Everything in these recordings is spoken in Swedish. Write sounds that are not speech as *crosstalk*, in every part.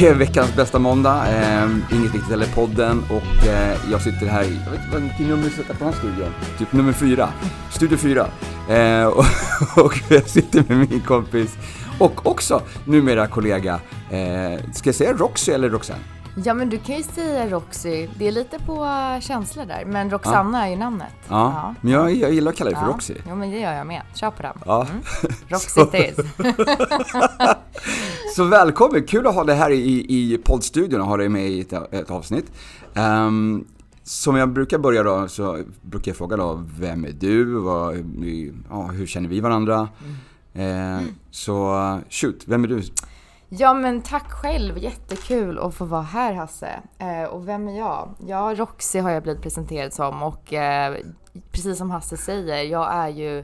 Det är veckans bästa måndag, eh, Inget Viktigt eller podden och eh, jag sitter här i, jag vet inte vilken nummer sätter på den här studion? Typ nummer fyra, studio fyra. Eh, *laughs* och, och jag sitter med min kompis och också numera kollega, eh, ska jag säga Roxy eller Roxanne? Ja men du kan ju säga Roxy, det är lite på känsla där, men Roxanna ja. är ju namnet. Ja, ja. men jag, jag gillar att kalla dig för Roxy. Jo men det gör jag med, kör på den. Ja. Mm. *laughs* Roxy it is. *laughs* Så välkommen, kul att ha dig här i, i poddstudion och ha dig med i ett, ett avsnitt. Um, som jag brukar börja då, så brukar jag fråga då, vem är du? Vad, ja, hur känner vi varandra? Mm. Uh, så shoot, vem är du? Ja men tack själv, jättekul att få vara här Hasse. Eh, och vem är jag? Ja, Roxy har jag blivit presenterad som och eh, precis som Hasse säger, jag är ju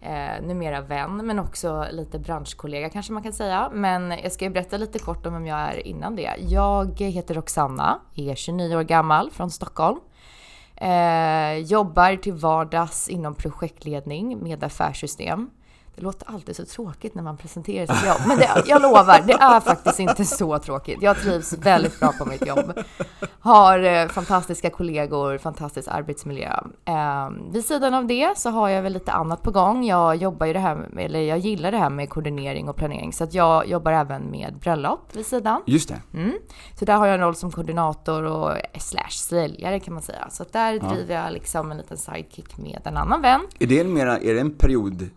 eh, numera vän men också lite branschkollega kanske man kan säga. Men jag ska ju berätta lite kort om vem jag är innan det. Jag heter Roxanna, är 29 år gammal från Stockholm. Eh, jobbar till vardags inom projektledning med affärssystem. Det låter alltid så tråkigt när man presenterar sitt jobb, men det, jag lovar, det är faktiskt inte så tråkigt. Jag trivs väldigt bra på mitt jobb. Har eh, fantastiska kollegor, fantastisk arbetsmiljö. Eh, vid sidan av det så har jag väl lite annat på gång. Jag jobbar ju det här, eller jag gillar det här med koordinering och planering, så att jag jobbar även med bröllop vid sidan. Just det. Mm. Så där har jag en roll som koordinator och slash säljare kan man säga. Så att där ja. driver jag liksom en liten sidekick med en annan vän. Är det, mera, är det en period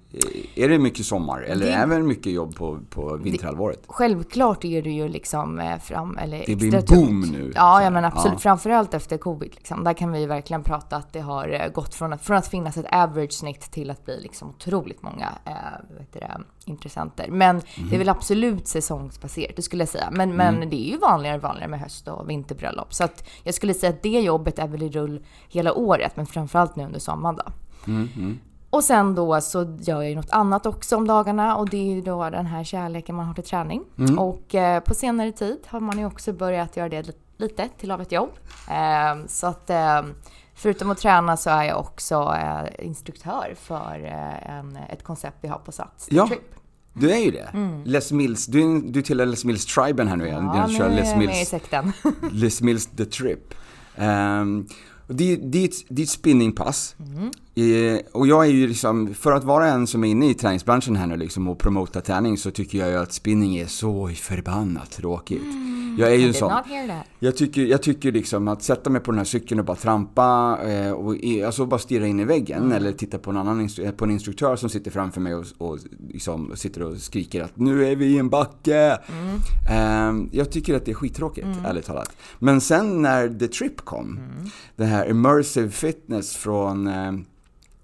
är det mycket sommar eller det, är det mycket jobb på, på vinterhalvåret? Självklart är det ju liksom eh, fram, eller Det blir en boom nu. Ja, ja men absolut. Ja. Framförallt efter covid. Liksom. Där kan vi ju verkligen prata att det har eh, gått från att, från att finnas ett average snitt till att bli liksom otroligt många äh, det, intressenter. Men mm. det är mhm. väl absolut säsongsbaserat, det skulle jag säga. Men, mm. men det är ju vanligare och vanligare med höst och vinterbröllop. Så att jag skulle säga att det jobbet är väl i rull hela året, men framförallt nu under sommaren då. Mm. mm. Och sen då så gör jag ju något annat också om dagarna och det är ju då den här kärleken man har till träning. Mm. Och eh, på senare tid har man ju också börjat göra det lite till av ett jobb. Eh, så att eh, förutom att träna så är jag också eh, instruktör för eh, en, ett koncept vi har på Sats, ja. Trip. Du är ju det. Mm. Les Mills, du, du tillhör Les Mills-triben här nu igen. Ja, nu är jag med i sekten. *laughs* Les Mills The Trip. Um, det, det, är ett, det är ett spinningpass. Mm. Eh, och jag är ju liksom, för att vara en som är inne i träningsbranschen här nu liksom och promota träning så tycker jag ju att spinning är så förbannat tråkigt. Mm. Jag är ju en sån. Jag tycker, jag tycker liksom att sätta mig på den här cykeln och bara trampa eh, och alltså bara stirra in i väggen mm. eller titta på en annan på en instruktör som sitter framför mig och, och liksom sitter och skriker att nu är vi i en backe. Mm. Eh, jag tycker att det är skittråkigt, mm. ärligt talat. Men sen när The Trip kom, mm. det här immersive fitness från eh,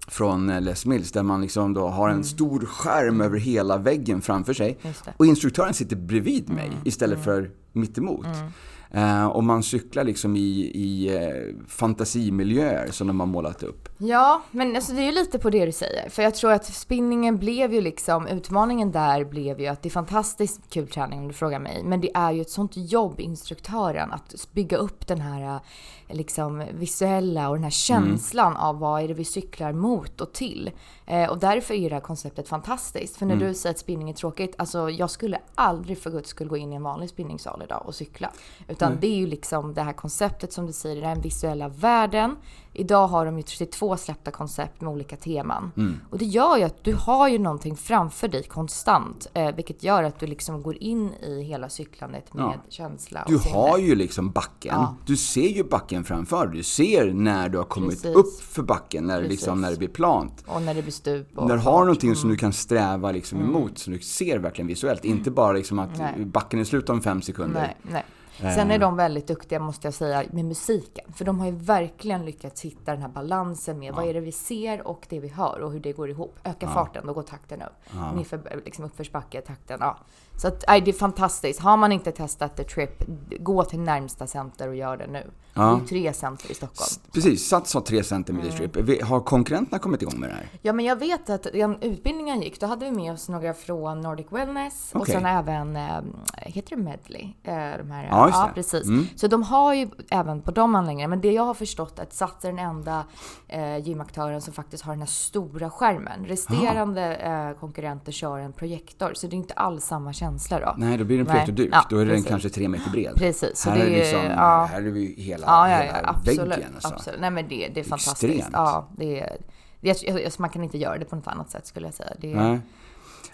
från eh, Les Mills där man liksom då har en mm. stor skärm över hela väggen framför sig och instruktören sitter bredvid mig mm. istället mm. för mittemot. Mm. Eh, och man cyklar liksom i, i eh, fantasimiljöer som de har målat upp. Ja, men alltså det är ju lite på det du säger. För jag tror att spinningen blev ju liksom, utmaningen där blev ju att det är fantastiskt kul träning om du frågar mig. Men det är ju ett sånt jobb, instruktören, att bygga upp den här liksom visuella och den här känslan mm. av vad är det vi cyklar mot och till. Eh, och därför är det här konceptet fantastiskt. För när mm. du säger att spinning är tråkigt, alltså jag skulle aldrig för guds skull gå in i en vanlig spinningsal idag och cykla. Utan mm. det är ju liksom det här konceptet som du säger, den visuella världen. Idag har de ju 32 släppta koncept med olika teman. Mm. Och det gör ju att du har ju någonting framför dig konstant. Eh, vilket gör att du liksom går in i hela cyklandet med ja. känsla och Du sinne. har ju liksom backen. Ja. Du ser ju backen framför Du ser när du har kommit Precis. upp för backen, när, liksom, när det blir plant. Och när det blir stup. när du har någonting mm. som du kan sträva liksom mm. emot, som du ser verkligen visuellt. Inte bara liksom att nej. backen är slut om fem sekunder. Nej, nej. Sen är eh. de väldigt duktiga måste jag säga med musiken. För de har ju verkligen lyckats hitta den här balansen med ja. vad är det vi ser och det vi hör och hur det går ihop. Öka ja. farten, då går takten upp. Ja. Nerför, liksom uppförsbacke, takten, ja. Så att, nej, det är fantastiskt. Har man inte testat The Trip, gå till närmsta center och gör det nu. Ja. Det är ju tre center i Stockholm. Precis, Sats har tre center med mm. The Trip. Har konkurrenterna kommit igång med det här? Ja, men jag vet att den utbildningen gick, då hade vi med oss några från Nordic Wellness okay. och sen även, äh, heter det Medley? Äh, de här, ja, Ja, just ja det. precis. Mm. Så de har ju även på de anläggningarna, men det jag har förstått är att Sats är den enda eh, gymaktören som faktiskt har den här stora skärmen. Resterande eh, konkurrenter kör en projektor, så det är inte alls samma känsla då. Nej, då blir det en Nej. projektorduk. Ja, då är den precis. kanske tre meter bred. Precis, här, det är är liksom, ja. här är vi hela, Ja, ja, hela absolut. väggen. Alltså. absolut. Nej men det, det är fantastiskt. Extremt. Ja, det är, det, jag, man kan inte göra det på något annat sätt skulle jag säga. Det, Nej.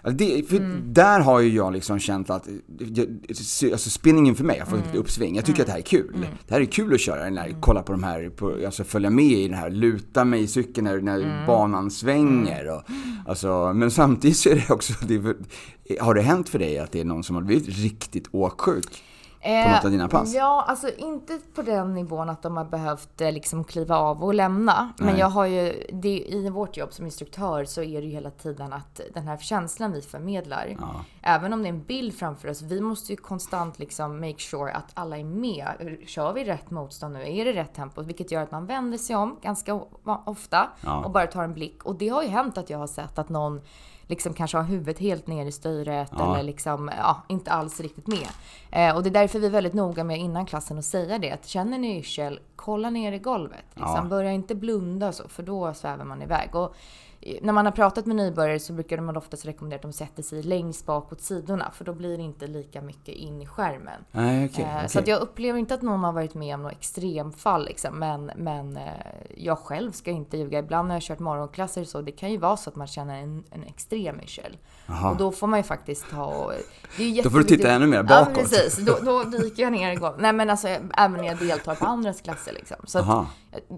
Alltså det, för Mm. Där har ju jag liksom känt att, alltså spinningen för mig har fått Mm. ett uppsving. Jag tycker att det här är kul. Det här är kul att köra den här, kolla på de här, på, alltså följa med i den här, luta mig i cykeln när, när Mm. banan svänger. Och, alltså, men samtidigt så är det också, det, har det hänt för dig att det är någon som har blivit riktigt åksjuk? På något av dina pass? Ja, alltså inte på den nivån att de har behövt eh, liksom kliva av och lämna. Men Nej. jag har ju, det, i vårt jobb som instruktör så är det ju hela tiden att den här känslan vi förmedlar, Ja. även om det är en bild framför oss, vi måste ju konstant liksom make sure att alla är med. Kör vi rätt motstånd nu? Är det rätt tempo? Vilket gör att man vänder sig om ganska ofta Ja. och bara tar en blick. Och det har ju hänt att jag har sett att någon liksom kanske har huvudet helt ner i styret Ja. eller liksom, ja, inte alls riktigt med. Eh, och det är därför vi är väldigt noga med innan klassen att säga det, att känner ni yrsel, kolla ner i golvet. Liksom. Ja. Börja inte blunda så, för då svävar man iväg. Och när man har pratat med nybörjare så brukar man oftast rekommendera att de sätter sig längst bak åt sidorna, för då blir det inte lika mycket in i skärmen. Nej, okej. Eh, okej. Så att jag upplever inte att någon har varit med om något extremfall liksom. men, men eh, jag själv ska inte ljuga. Ibland när jag har kört morgonklasser så, det kan ju vara så att man känner en, en extrem yrsel. Och då får man ju faktiskt ta och, det är ju Då får du titta ännu mer Ja, bakåt. precis. Då, då dyker jag ner i golvet. Nej men alltså, även när jag deltar på andras klasser liksom. Så.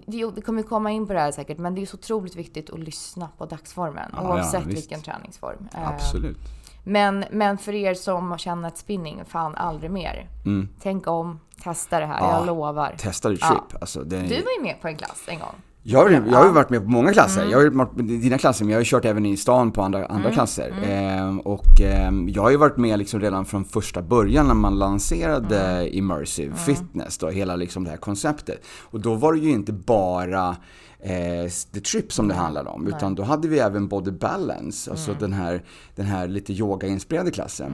Det, vi kommer komma in på det här säkert, men det är så otroligt viktigt att lyssna på dagsformen. Ja, oavsett ja, vilken träningsform. Eh, Absolut. Men, men för er som känner att spinning, fan aldrig mer. Mm. Tänk om, testa det här, Ja, jag lovar. Testa the trip. Alltså, är... Du var ju med på en klass en gång. Jag har, jag har ju varit med på många klasser. Mm. Jag har varit med i dina klasser, men jag har ju kört även i stan på andra, andra klasser. Ehm, och ehm, jag har ju varit med liksom redan från första början när man lanserade Mm. immersive fitness, då, hela liksom det här konceptet. Och då var det ju inte bara eh, the trip som det handlade om, utan då hade vi även body balance, alltså Mm. den, här, den här lite yogainspirerade klassen.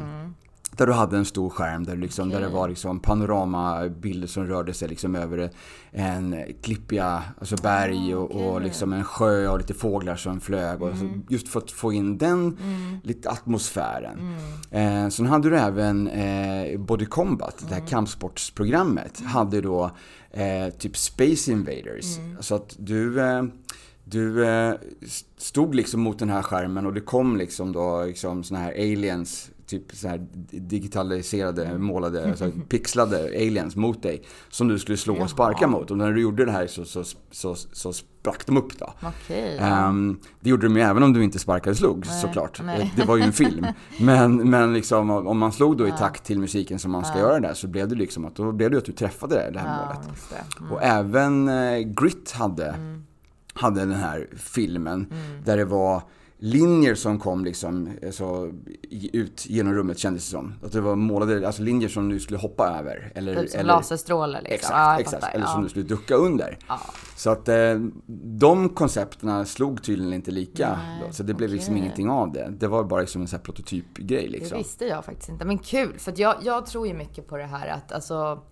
Där du hade en stor skärm där, liksom, där det var liksom panoramabilder som rörde sig liksom över en klippiga alltså berg och, och liksom en sjö och lite fåglar som flög. Och så, just för att få in den lite atmosfären. Eh, sen hade du även eh, Body Combat, det här kampsportsprogrammet, hade då eh, typ Space Invaders. Så att du eh, du eh, stod liksom mot den här skärmen och det kom liksom då liksom såna här aliens, typ så här digitaliserade, målade, alltså pixlade aliens mot dig. Som du skulle slå och sparka mot. Och när du gjorde det här så, så, så, så sprack de upp då. Okej. Ehm, det gjorde de ju även om du inte sparkade och slog såklart. nej. Det var ju en film. *laughs* Men, men liksom, om man slog då i takt till musiken som man ska göra där så blev det liksom att, då blev det att du träffade det här ja, målet. det. Mm. Och även eh, Grit hade, hade den här filmen Mm. där det var linjer som kom liksom så, i- ut genom rummet kändes det som. Att det var målade, alltså linjer som du skulle hoppa över. Eller, Typ som eller, laserstrålar liksom. Exakt, ja, exakt. fattar. Eller som ja. du skulle ducka under. Ja. Så att eh, de koncepterna slog tydligen inte lika. Nej, så det blev liksom okej. ingenting av det. Det var bara liksom en sån prototypgrej Det liksom. visste jag faktiskt inte. Men kul, för jag, jag tror ju mycket på det här att alltså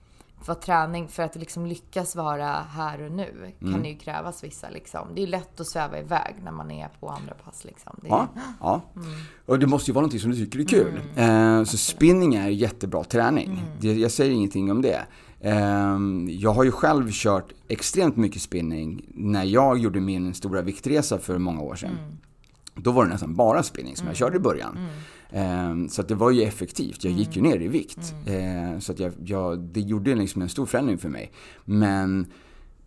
för träning, för att liksom lyckas vara här och nu Mm. kan det ju krävas vissa liksom. Det är lätt att sväva iväg när man är på andra pass liksom. Det är, Ja, ja. Mm. Och det måste ju vara någonting som du tycker är kul. Eh, så spinning är jättebra träning. Mm. Det, jag säger ingenting om det. Eh, jag har ju själv kört extremt mycket spinning när jag gjorde min stora viktresa för många år sedan. Mm. Då var det nästan bara spinning som jag körde i början. Eh, så det var ju effektivt. Jag gick ju Mm. ner i vikt. Eh, så att jag, jag, det gjorde liksom en stor förändring för mig. Men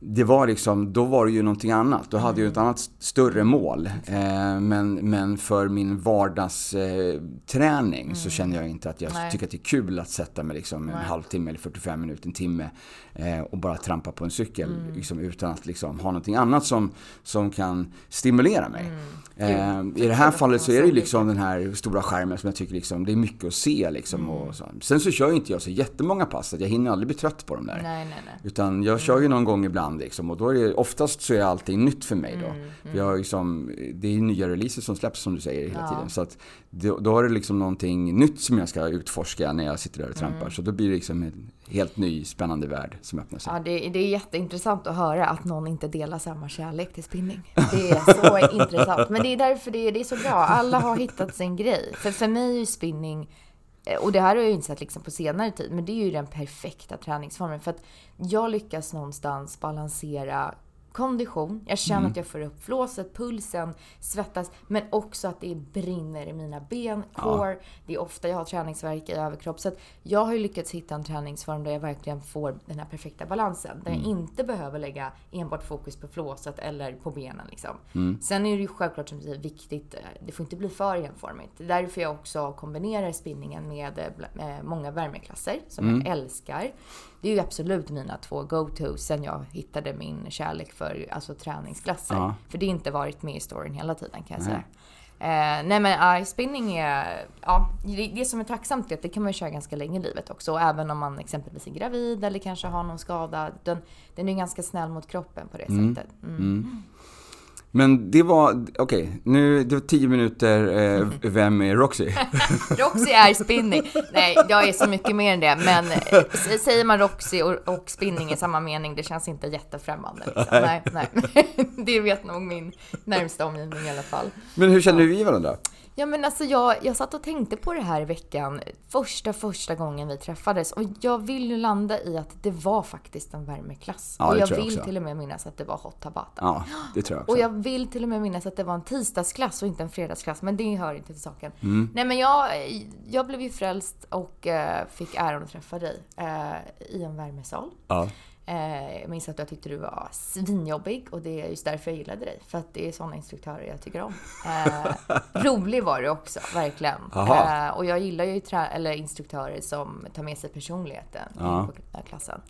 det var liksom, då var det ju någonting annat. Då hade jag ett annat större mål. Eh, men, men för min vardagsträning eh, träning så känner jag inte att jag Nej. tycker att det är kul att sätta mig liksom en Nej. halvtimme eller 45 minuter, en timme eh, och bara trampa på en cykel Mm. liksom, utan att liksom, ha någonting annat som, som kan stimulera mig. Mm. Eh, I det här fallet så är det ju liksom den här stora skärmen som jag tycker liksom, det är mycket att se liksom. Mm. Och så. Sen så kör ju inte jag så jättemånga pass, att jag hinner aldrig bli trött på dem där. Nej. Utan jag kör ju någon gång ibland ibland liksom. Och då är det, oftast så är allting nytt för mig då. Mm, Vi har liksom, det är nya releaser som släpps som du säger hela Ja. tiden. Så att då, då har det liksom någonting nytt som jag ska utforska när jag sitter där och trampar. Mm. Så då blir det liksom en helt ny spännande värld som öppnar sig. Ja, det, det är jätteintressant att höra att någon inte delar samma kärlek till spinning. Det är så *laughs* intressant. Men det är därför det är, det är så bra. Alla har hittat sin grej. För för mig är spinning, Eh, och det här har jag insett liksom på senare tid, men det är ju den perfekta träningsformen. För att jag lyckas någonstans balansera kondition, jag känner att jag får upp flåset, pulsen, svettas, men också att det brinner i mina ben, core. Det är ofta jag har träningsvärk i överkropp. Så jag har ju lyckats hitta en träningsform där jag verkligen får den här perfekta balansen. Där jag inte behöver lägga enbart fokus på flåset eller på benen. Liksom. Sen är det ju självklart som du viktigt, eh, det får inte bli för enformigt. Det är därför jag också kombinerar spinningen med eh, många värmeklasser som jag älskar. Det är ju absolut mina två go-to sen jag hittade min kärlek för alltså, träningsklasser. Ja. För det har inte varit med i storyn hela tiden kan jag säga. Eh, nej men uh, spinning är, ja, det, det som är tacksamt är att det kan man köra ganska länge i livet också. Och även om man exempelvis är gravid eller kanske har någon skada. Den, den är ganska snäll mot kroppen på det sättet. Mm. Men det var, okej, nu, det var tio minuter, eh, vem är Roxy? *laughs* Roxy är spinning. Nej, jag är så mycket mer än det. Men eh, säger man Roxy och, och spinning i samma mening, det känns inte jättefrämmande. Liksom. Nej, nej. *laughs* Det vet nog min närmsta omgivning i alla fall. Men hur känner vi varandra? Ja men alltså jag, jag satt och tänkte på det här i veckan, första första gången vi träffades och jag vill ju landa i att det var faktiskt en värmeklass. Ja, och jag jag vill också. till och med minnas att det var Hot Tabata. Ja, det tror jag också. Och jag vill till och med minnas att det var en tisdagsklass och inte en fredagsklass, men det hör inte till saken. Mm. Nej men jag, jag blev ju frälst och eh, fick äran att träffa dig eh, i en värmesal. Ja. Eh, jag minns att jag tyckte du var svinjobbig och det är just därför jag gillade dig. För att det är sådana instruktörer jag tycker om. Eh, rolig var du också, verkligen. Eh, och jag gillar ju eller instruktörer som tar med sig personligheten Ja. här klassen.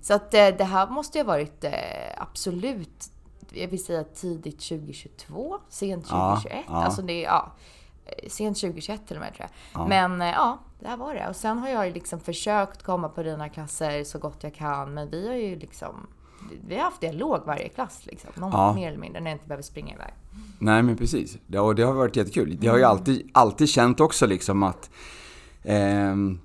Så att eh, det här måste ju ha varit eh, absolut, jag vill säga tidigt 2022, sent Ja, 2021. ja. Alltså det ja, sent 2021 till och med tror jag. Men eh, ja, det här var det. Och sen har jag liksom försökt komma på dina klasser så gott jag kan. Men vi har ju liksom, vi har haft dialog varje klass liksom. Någon Ja. mer eller mindre när jag inte behöver springa iväg. Nej men precis. Det, och det har varit jättekul. Det har ju alltid, alltid känt också liksom att ehm,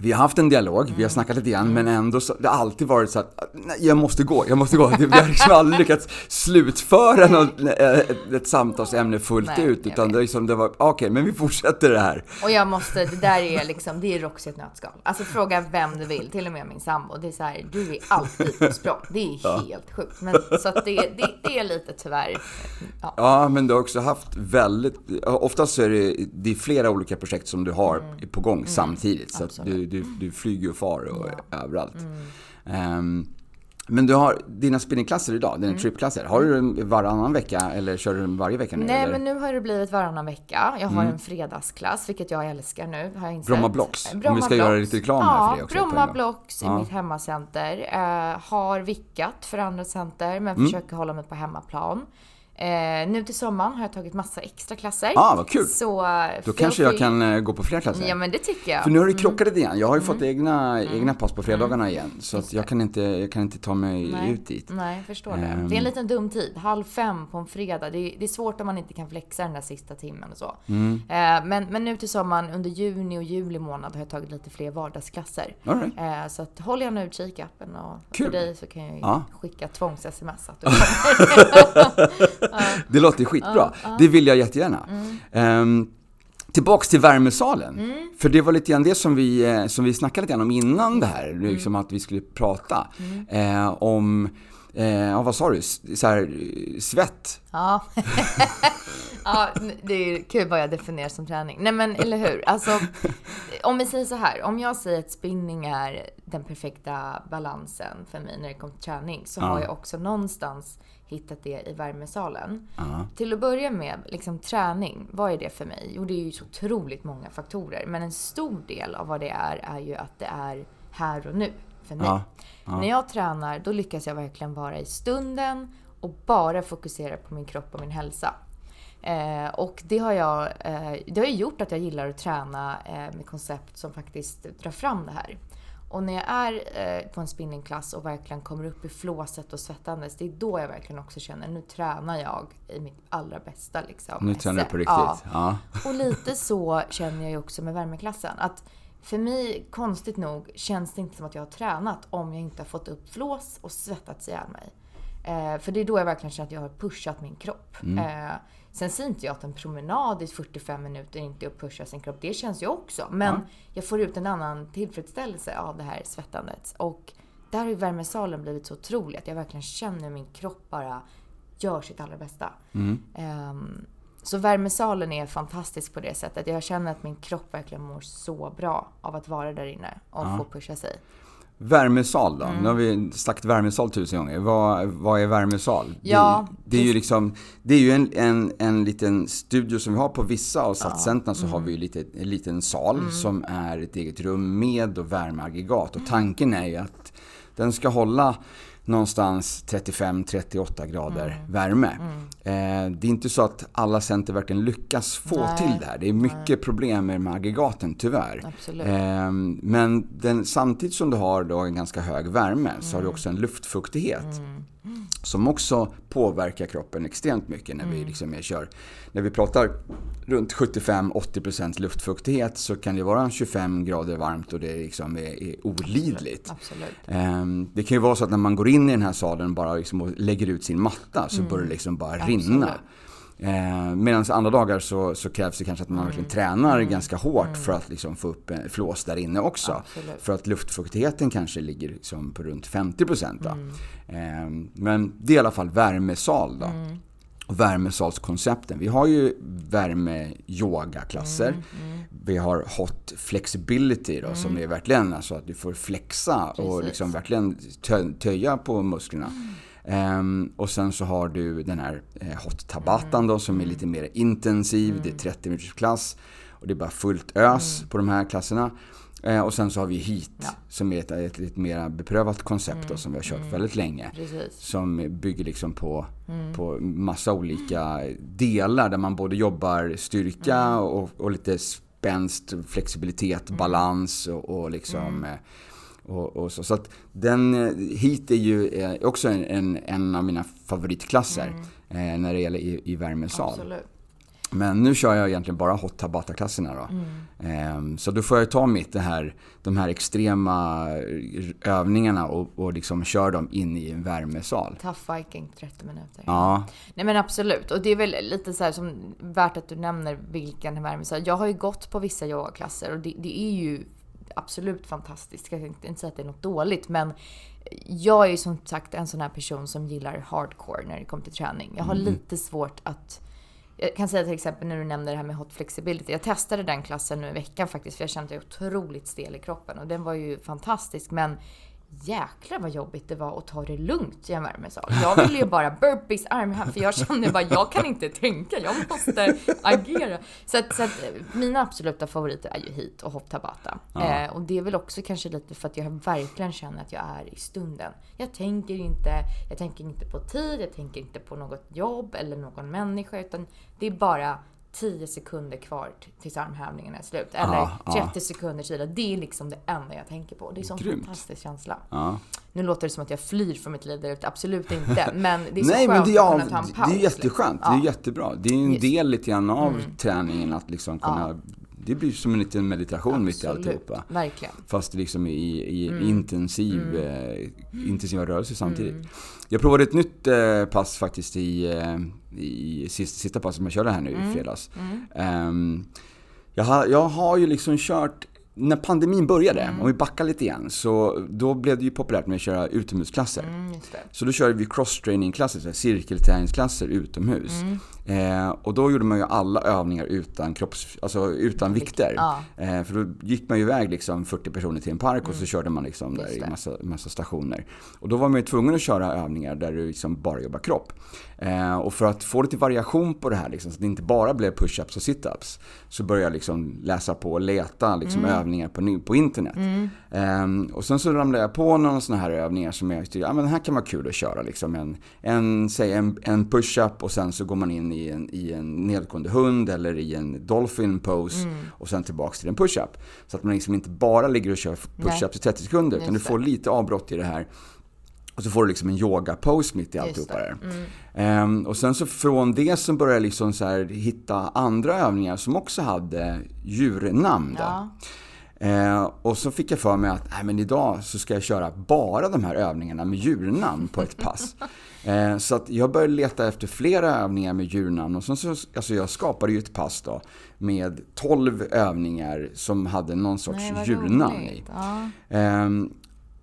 vi har haft en dialog, vi har snackat lite grann, men ändå så, det har alltid varit så att nej, jag måste gå, jag måste gå. Det, vi har *laughs* liksom aldrig lyckats slutföra något, eh, ett, ett samtalsämne fullt Nej, ut, utan det, liksom, det var, okej, men vi fortsätter det här. Och jag måste, det där är liksom, det är Roxy ett nötskal. Alltså fråga vem du vill, till och med min sambo. Det är så här, du är alltid på språng. Det är helt sjukt. Men, så att det, det, det är lite tyvärr, ja. Ja, men du har också haft väldigt, oftast så är det, det är flera olika projekt som du har på gång samtidigt. Så att du, du, du flyger och far och är överallt. Ehm, men du har dina spinningklasser idag, dina trippklasser. Har du dem varannan vecka eller kör du dem varje vecka nu? Nej, eller? men nu har det blivit varannan vecka. Jag har en fredagsklass, vilket jag älskar nu, har jag insett. Bromma Blocks. Om Bromma vi ska göra Blocks. lite reklam här ja, för det också Bromma. Blocks i Ja. mitt hemmacenter. Eh, har vickat för andra center, men Mm. försöker hålla mig på hemmaplan. Eh, nu till sommaren har jag tagit massa extra klasser. Ah, vad kul. Så, Då kanske jag kan eh, gå på fler klasser. Ja, men det tycker jag. För nu har det krockat lite grann. Jag har ju Mm. fått egna, egna pass på fredagarna igen. Så att jag kan inte, jag kan inte ta mig Nej. ut dit. Nej, jag förstår det. Ehm. Det är en liten dum tid. Halv fem på en fredag. Det är, det är svårt om man inte kan flexa den där sista timmen och så. Mm. Eh, men, men nu till sommaren, under juni och juli månad, har jag tagit lite fler vardagsklasser. All right. Eh, så att håll gärna utkik i appen och Kul. för dig så kan jag ju Ja. skicka tvångs-sms att du *laughs* kommer. *laughs* *laughs* Det låter skitbra. Det vill jag jättegärna. Ehm, tillbaks till värmesalen. För det var lite grann det som vi, eh, som vi snackade lite grann om innan det här. Liksom att vi skulle prata eh, om, eh, ja, vad sa du? Så här, svett. Ja. *laughs* ja, det är kul vad jag definierar som träning. Nej men eller hur. Alltså, om vi säger så här. Om jag säger att spinning är den perfekta balansen för mig när det kommer till träning så har jag också någonstans hittat det i värmesalen. Till att börja med, liksom träning, vad är det för mig? Jo, det är ju så otroligt många faktorer. Men en stor del av vad det är, är ju att det är här och nu för mig. Ja, När jag tränar, då lyckas jag verkligen vara i stunden och bara fokusera på min kropp och min hälsa. Eh, och det har, jag, eh, det har gjort att jag gillar att träna eh, med koncept som faktiskt drar fram det här. Och när jag är eh, på en spinningklass och verkligen kommer upp i flåset och svettandes, det är då jag verkligen också känner nu tränar jag i mitt allra bästa. Liksom, Nu tränar du på riktigt? Ja. Ja. Och lite så känner jag ju också med värmeklassen. Att för mig, konstigt nog, känns det inte som att jag har tränat om jag inte har fått upp flås och svettats ihjäl mig. Eh, för det är då jag verkligen känner att jag har pushat min kropp. Eh, sen säger inte jag att en promenad i 45 minuter inte är att pusha sin kropp. Det känns ju också. Men Ja. jag får ut en annan tillfredsställelse av det här svettandet. Och där har ju värmesalen blivit så otrolig att jag verkligen känner min kropp bara gör sitt allra bästa. Ehm, så värmesalen är fantastisk på det sättet. Jag känner att min kropp verkligen mår så bra av att vara där inne och få pusha sig. Värmesal då? Mm. Nu har vi sagt värmesal tusen gånger. Vad, vad är värmesal? Ja, det, det är ju liksom, det är ju en, en, en liten studio som vi har på vissa av satscentren så har vi ju lite, en liten sal som är ett eget rum med och värmeaggregat. Och tanken är ju att den ska hålla någonstans 35-38 grader värme. Eh, det är inte så att alla center verkligen lyckas få Nej. till det här. Det är mycket problem med de här aggregaten tyvärr. Ehm, Men den, samtidigt som du har då en ganska hög värme så har Mm. du också en luftfuktighet. Som också påverkar kroppen extremt mycket när vi Mm. liksom är, kör. När vi pratar runt 75-80% luftfuktighet så kan det vara 25 grader varmt och det liksom är, är olidligt. Absolut. Ehm, Det kan ju vara så att när man går in i den här salen bara liksom och lägger ut sin matta så börjar det liksom bara rinna. Eh, Medan andra dagar så, så krävs det kanske att man verkligen tränar ganska hårt för att liksom få upp en flås där inne också. Absolut. För att luftfuktigheten kanske ligger liksom på runt 50%. Då. Eh, Men det är i alla fall värmesal då. Och värmesalskoncepten. Vi har ju värme-yoga-klasser. Vi har hot flexibility då, som är verkligen alltså att du får flexa och Precis. liksom verkligen tö- töja på musklerna. Ehm, och sen så har du den här eh, hot tabatan då som är lite mer intensiv. Det är 30 minuters klass. Och det är bara fullt ös på de här klasserna. Eh, och sen så har vi heat Ja. som är ett, ett lite mer beprövat koncept då, som vi har kört väldigt länge Precis. som bygger liksom på, på massa olika delar där man både jobbar styrka och, och lite spänst, flexibilitet, balans och, och liksom eh, och, och så. så att den eh, hit är ju eh, också en, en, en av mina favoritklasser eh, när det gäller i, i värmesal. Absolut. Men nu kör jag egentligen bara hot tabata-klasserna då. Ehm, så då får jag ta mitt det här, de här extrema övningarna och, och liksom köra dem in i en värmesal. Tough Viking 30 minuter. Ja, Nej men absolut. Och det är väl lite så som värt att du nämner vilken värme. Så jag har ju gått på vissa yogaklasser och det, det är ju absolut fantastiskt. Jag ska inte säga att det är något dåligt men jag är ju som sagt en sån här person som gillar hardcore när det kommer till träning. Jag har lite svårt att jag kan säga till exempel när du nämnde det här med hot flexibility. Jag testade den klassen nu i veckan faktiskt för jag kände mig otroligt stel i kroppen och den var ju fantastisk men jäklar vad jobbigt det var att ta det lugnt i en värmesal. Jag ville ju bara burpees, armhävningar för jag kände bara jag kan inte tänka, jag måste agera. Så att, så att mina absoluta favoriter är ju hit och hot tabata. Eh, och det är väl också kanske lite för att jag verkligen känner att jag är i stunden. Jag tänker inte, jag tänker inte på tid, jag tänker inte på något jobb eller någon människa utan det är bara 10 sekunder kvar tills armhävningarna är slut. Eller Ja, ja. 30 sekunder kila. Det är liksom det enda jag tänker på. Det är en sån Grymt. fantastisk känsla. ja. Nu låter det som att jag flyr från mitt liv där ute. Absolut inte. *laughs* Men det är så Nej skönt men det är, att kunna ta en det paus. är jätteskönt. liksom. Det är jättebra. Det är en Just. del lite grann av träningen att liksom kunna... Det blir som en liten meditation mitt i Absolut. alltihopa. Verkligen. Fast liksom i, i Mm. intensiv, eh, intensiva rörelser samtidigt. Jag provade ett nytt eh, pass faktiskt i, eh, i sista, sista passet som jag körde här nu Mm. i fredags. Ehm, jag, har, jag har ju liksom kört när pandemin började, Mm. om vi backar lite igen, så då blev det ju populärt med att köra utomhusklasser. Mm. Så då körde vi cross-training-klasser, cirkelträningsklasser utomhus. Mm. Eh, och då gjorde man ju alla övningar utan, kropps, alltså utan vikter. Ja. Eh, för då gick man ju iväg liksom 40 personer till en park och så körde man liksom där Mm. I massa, massa stationer. Och då var man ju tvungen att köra övningar där du liksom bara jobbar kropp. Eh, och för att få lite variation på det här, liksom, så att det inte bara blev push-ups och sit-ups, så började jag liksom läsa på och leta liksom Mm. övningar på, på internet. Eh, och sen så ramlade jag på några sådana här övningar som jag tyckte, ja men det här kan vara kul att köra liksom. En, en, säg en, en push-up och sen så går man in i i en, i en nedgående hund eller i en dolphin pose Mm. och sen tillbaks till en push-up. Så att man liksom inte bara ligger och kör push-ups i 30 sekunder utan du får lite avbrott i det här. Och så får du liksom en yoga-pose mitt i alltihopa det. Mm. där. Ehm, och sen så från det så började jag liksom så hitta andra övningar som också hade djurnamn. Ja. Eh, och så fick jag för mig att nej, men idag så ska jag köra bara de här övningarna med djurnamn på ett pass. *laughs* Eh, så att jag började leta efter flera övningar med djurnamn och sen så, alltså jag skapade ju ett pass då med 12 övningar som hade någon sorts Nej, djurnamn i. Ja. Ehm,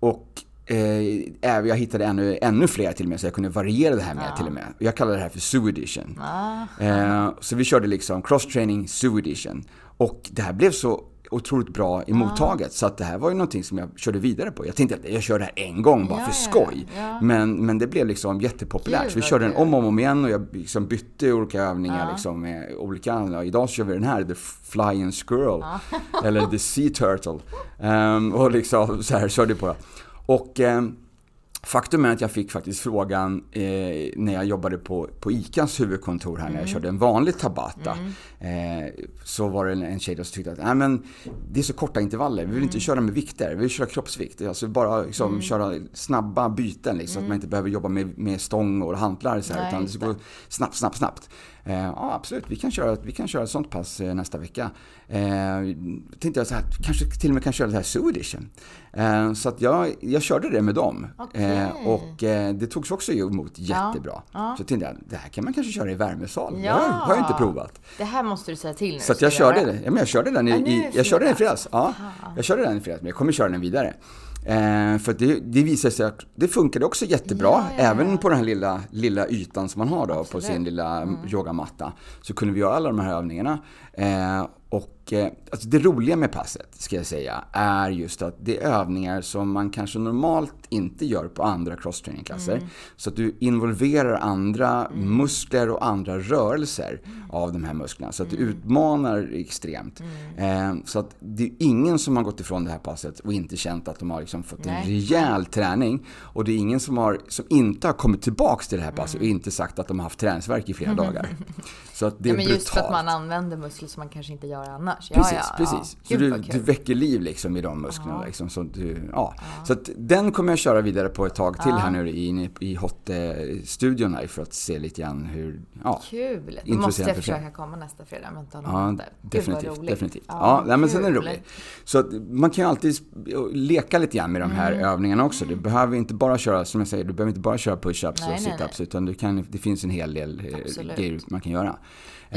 och eh, jag hittade ännu, ännu fler till och med så jag kunde variera det här med till och med. Jag kallar det här för Zoo Edition. Ah. Eh, så vi körde liksom cross-training Zoo Edition. Och det här blev så otroligt bra i mottaget så att det här var ju någonting som jag körde vidare på. Jag tänkte att jag kör det här en gång bara Ja, för skoj. ja. Men, men det blev liksom jättepopulärt. Gud, så vi körde den om och om igen och jag liksom bytte olika övningar Ja. liksom med olika. Idag så kör vi den här, The Flying Squirrel. Eller The Sea Turtle. Ehm, och liksom så här körde på. Och ehm, Faktum är att jag fick faktiskt frågan eh, när jag jobbade på, på ICAs huvudkontor här när jag körde en vanlig Tabata. Eh, så var det en, en tjej som tyckte att Nej, men det är så korta intervaller, vi vill inte köra med vikter, vi vill köra kroppsvikt. Alltså bara liksom, köra snabba byten liksom, så att man inte behöver jobba med, med stång och hantlar så här, Nej, utan det ska gå snabbt, snabbt, snabbt. Eh, ja, absolut, vi kan köra, vi kan köra ett sånt pass eh, nästa vecka. Eh, tänkte jag så här, kanske till och med kan köra det här Zoo Edition. Eh, så att jag, jag körde det med dem. Okej. Eh, och eh, det togs också emot jättebra. ja. Så tänkte jag, det här kan man kanske köra i värmesal. Ja. Det har, jag inte provat. Det här måste du säga till nu. Så att jag körde göra. det. Ja, men jag körde den i, i, jag körde den i fredags. Ja, jag körde den i fredags, men jag kommer köra den vidare. Eh, för det, det visade sig att det funkade också jättebra, Ja, ja, ja. även på den här lilla, lilla ytan som man har då på sin lilla yogamatta. Så kunde vi göra alla de här övningarna. Eh, och eh, alltså det roliga med passet, ska jag säga, är just att det är övningar som man kanske normalt inte gör på andra crosstrainingklasser. Så att du involverar andra muskler och andra rörelser av de här musklerna. Så att du utmanar extremt. Eh, så att det är ingen som har gått ifrån det här passet och inte känt att de har liksom fått en Nej. rejäl träning. Och det är ingen som, har, som inte har kommit tillbaks till det här passet och inte sagt att de har haft träningsvärk i flera dagar. *laughs* Så att det är Ja, men just för att brutalt. man använder muskler som man kanske inte gör annars. Ja, Precis, ja, precis. Ja. Så du, du väcker liv liksom i de musklerna. Liksom, så, du, ja. så den kommer jag köra vidare på ett tag till här nu i, i Hot-studion här för att se lite grann hur, ja. Kul! Då måste jag för försöka komma nästa fredag om jag inte har Ja, något där. Gud, definitivt. definitivt. Ja, nej, men sen är det roligt. Så att man kan ju alltid leka lite grann med de här Mm. övningarna också. Du behöver inte bara köra, som jag säger, du behöver inte bara köra push-ups och sit-ups utan du kan, det finns en hel del eh, Absolut. grejer man kan göra.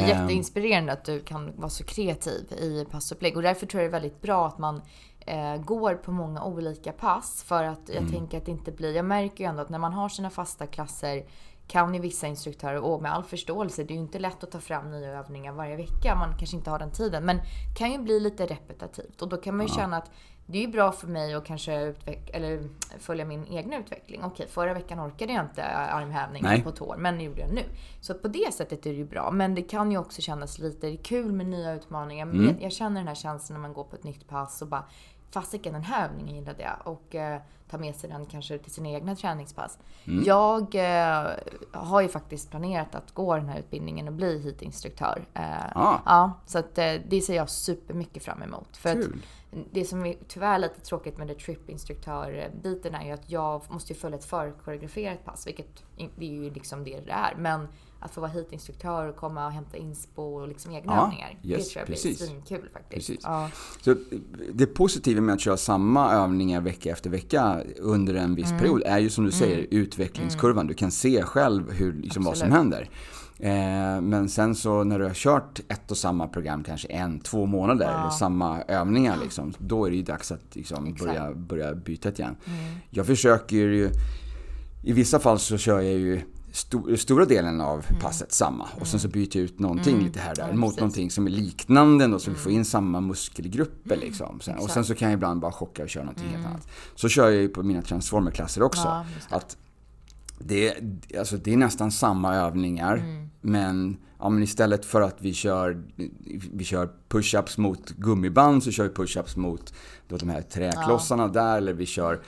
Ehm, jätteinspirerande att du kan vara så kreativ i passupplägg och därför tror jag det är väldigt bra att man eh, går på många olika pass. För att Mm. jag tänker att det inte blir, jag märker ju ändå att när man har sina fasta klasser kan ju vissa instruktörer, och med all förståelse, det är ju inte lätt att ta fram nya övningar varje vecka, man kanske inte har den tiden, men det kan ju bli lite repetitivt. Och då kan man ju känna att det är ju bra för mig att kanske utveck- eller följa min egna utveckling. Okej, förra veckan orkade jag inte armhävningar på tår, men det gjorde jag nu. Så att på det sättet är det ju bra. Men det kan ju också kännas lite kul med nya utmaningar. Mm. Jag känner den här känslan när man går på ett nytt pass och bara Fasiken, den här övningen gillade jag. Och eh, ta med sig den kanske till sina egna träningspass. Mm. Jag eh, har ju faktiskt planerat att gå den här utbildningen och bli HIIT-instruktör. Eh, Ah. Ja, så att eh, det ser jag supermycket fram emot. För att Kul. Det som är tyvärr lite tråkigt med det trip-instruktör-biten är ju att jag måste ju följa ett förkoreograferat pass, vilket det är ju liksom det det är. Men att få vara hit-instruktör och komma och hämta inspo och liksom egna Ja, övningar, det yes, tror jag precis. blir svinkul faktiskt. Ja. Så det positiva med att köra samma övningar vecka efter vecka under en viss Mm. period är ju som du säger utvecklingskurvan. Du kan se själv hur, liksom, vad som händer. Eh, men sen så när du har kört ett och samma program kanske en, två månader, Ja. eller samma övningar liksom, då är det ju dags att liksom, börja, börja byta igen. Mm. Jag försöker ju, i vissa fall så kör jag ju sto, stora delen av passet samma och sen så byter jag ut någonting lite här och där Mm. Ja, mot precis. någonting som är liknande då, så vi får in samma muskelgrupper liksom. Sen, och sen så kan jag ibland bara chocka och köra någonting helt annat. Så kör jag ju på mina transformerklasser också. Ja, det. alltså det är nästan samma övningar Men, ja, men istället för att vi kör, vi kör push-ups mot gummiband så kör vi push-ups mot då de här träklossarna ja. där. Eller vi kör,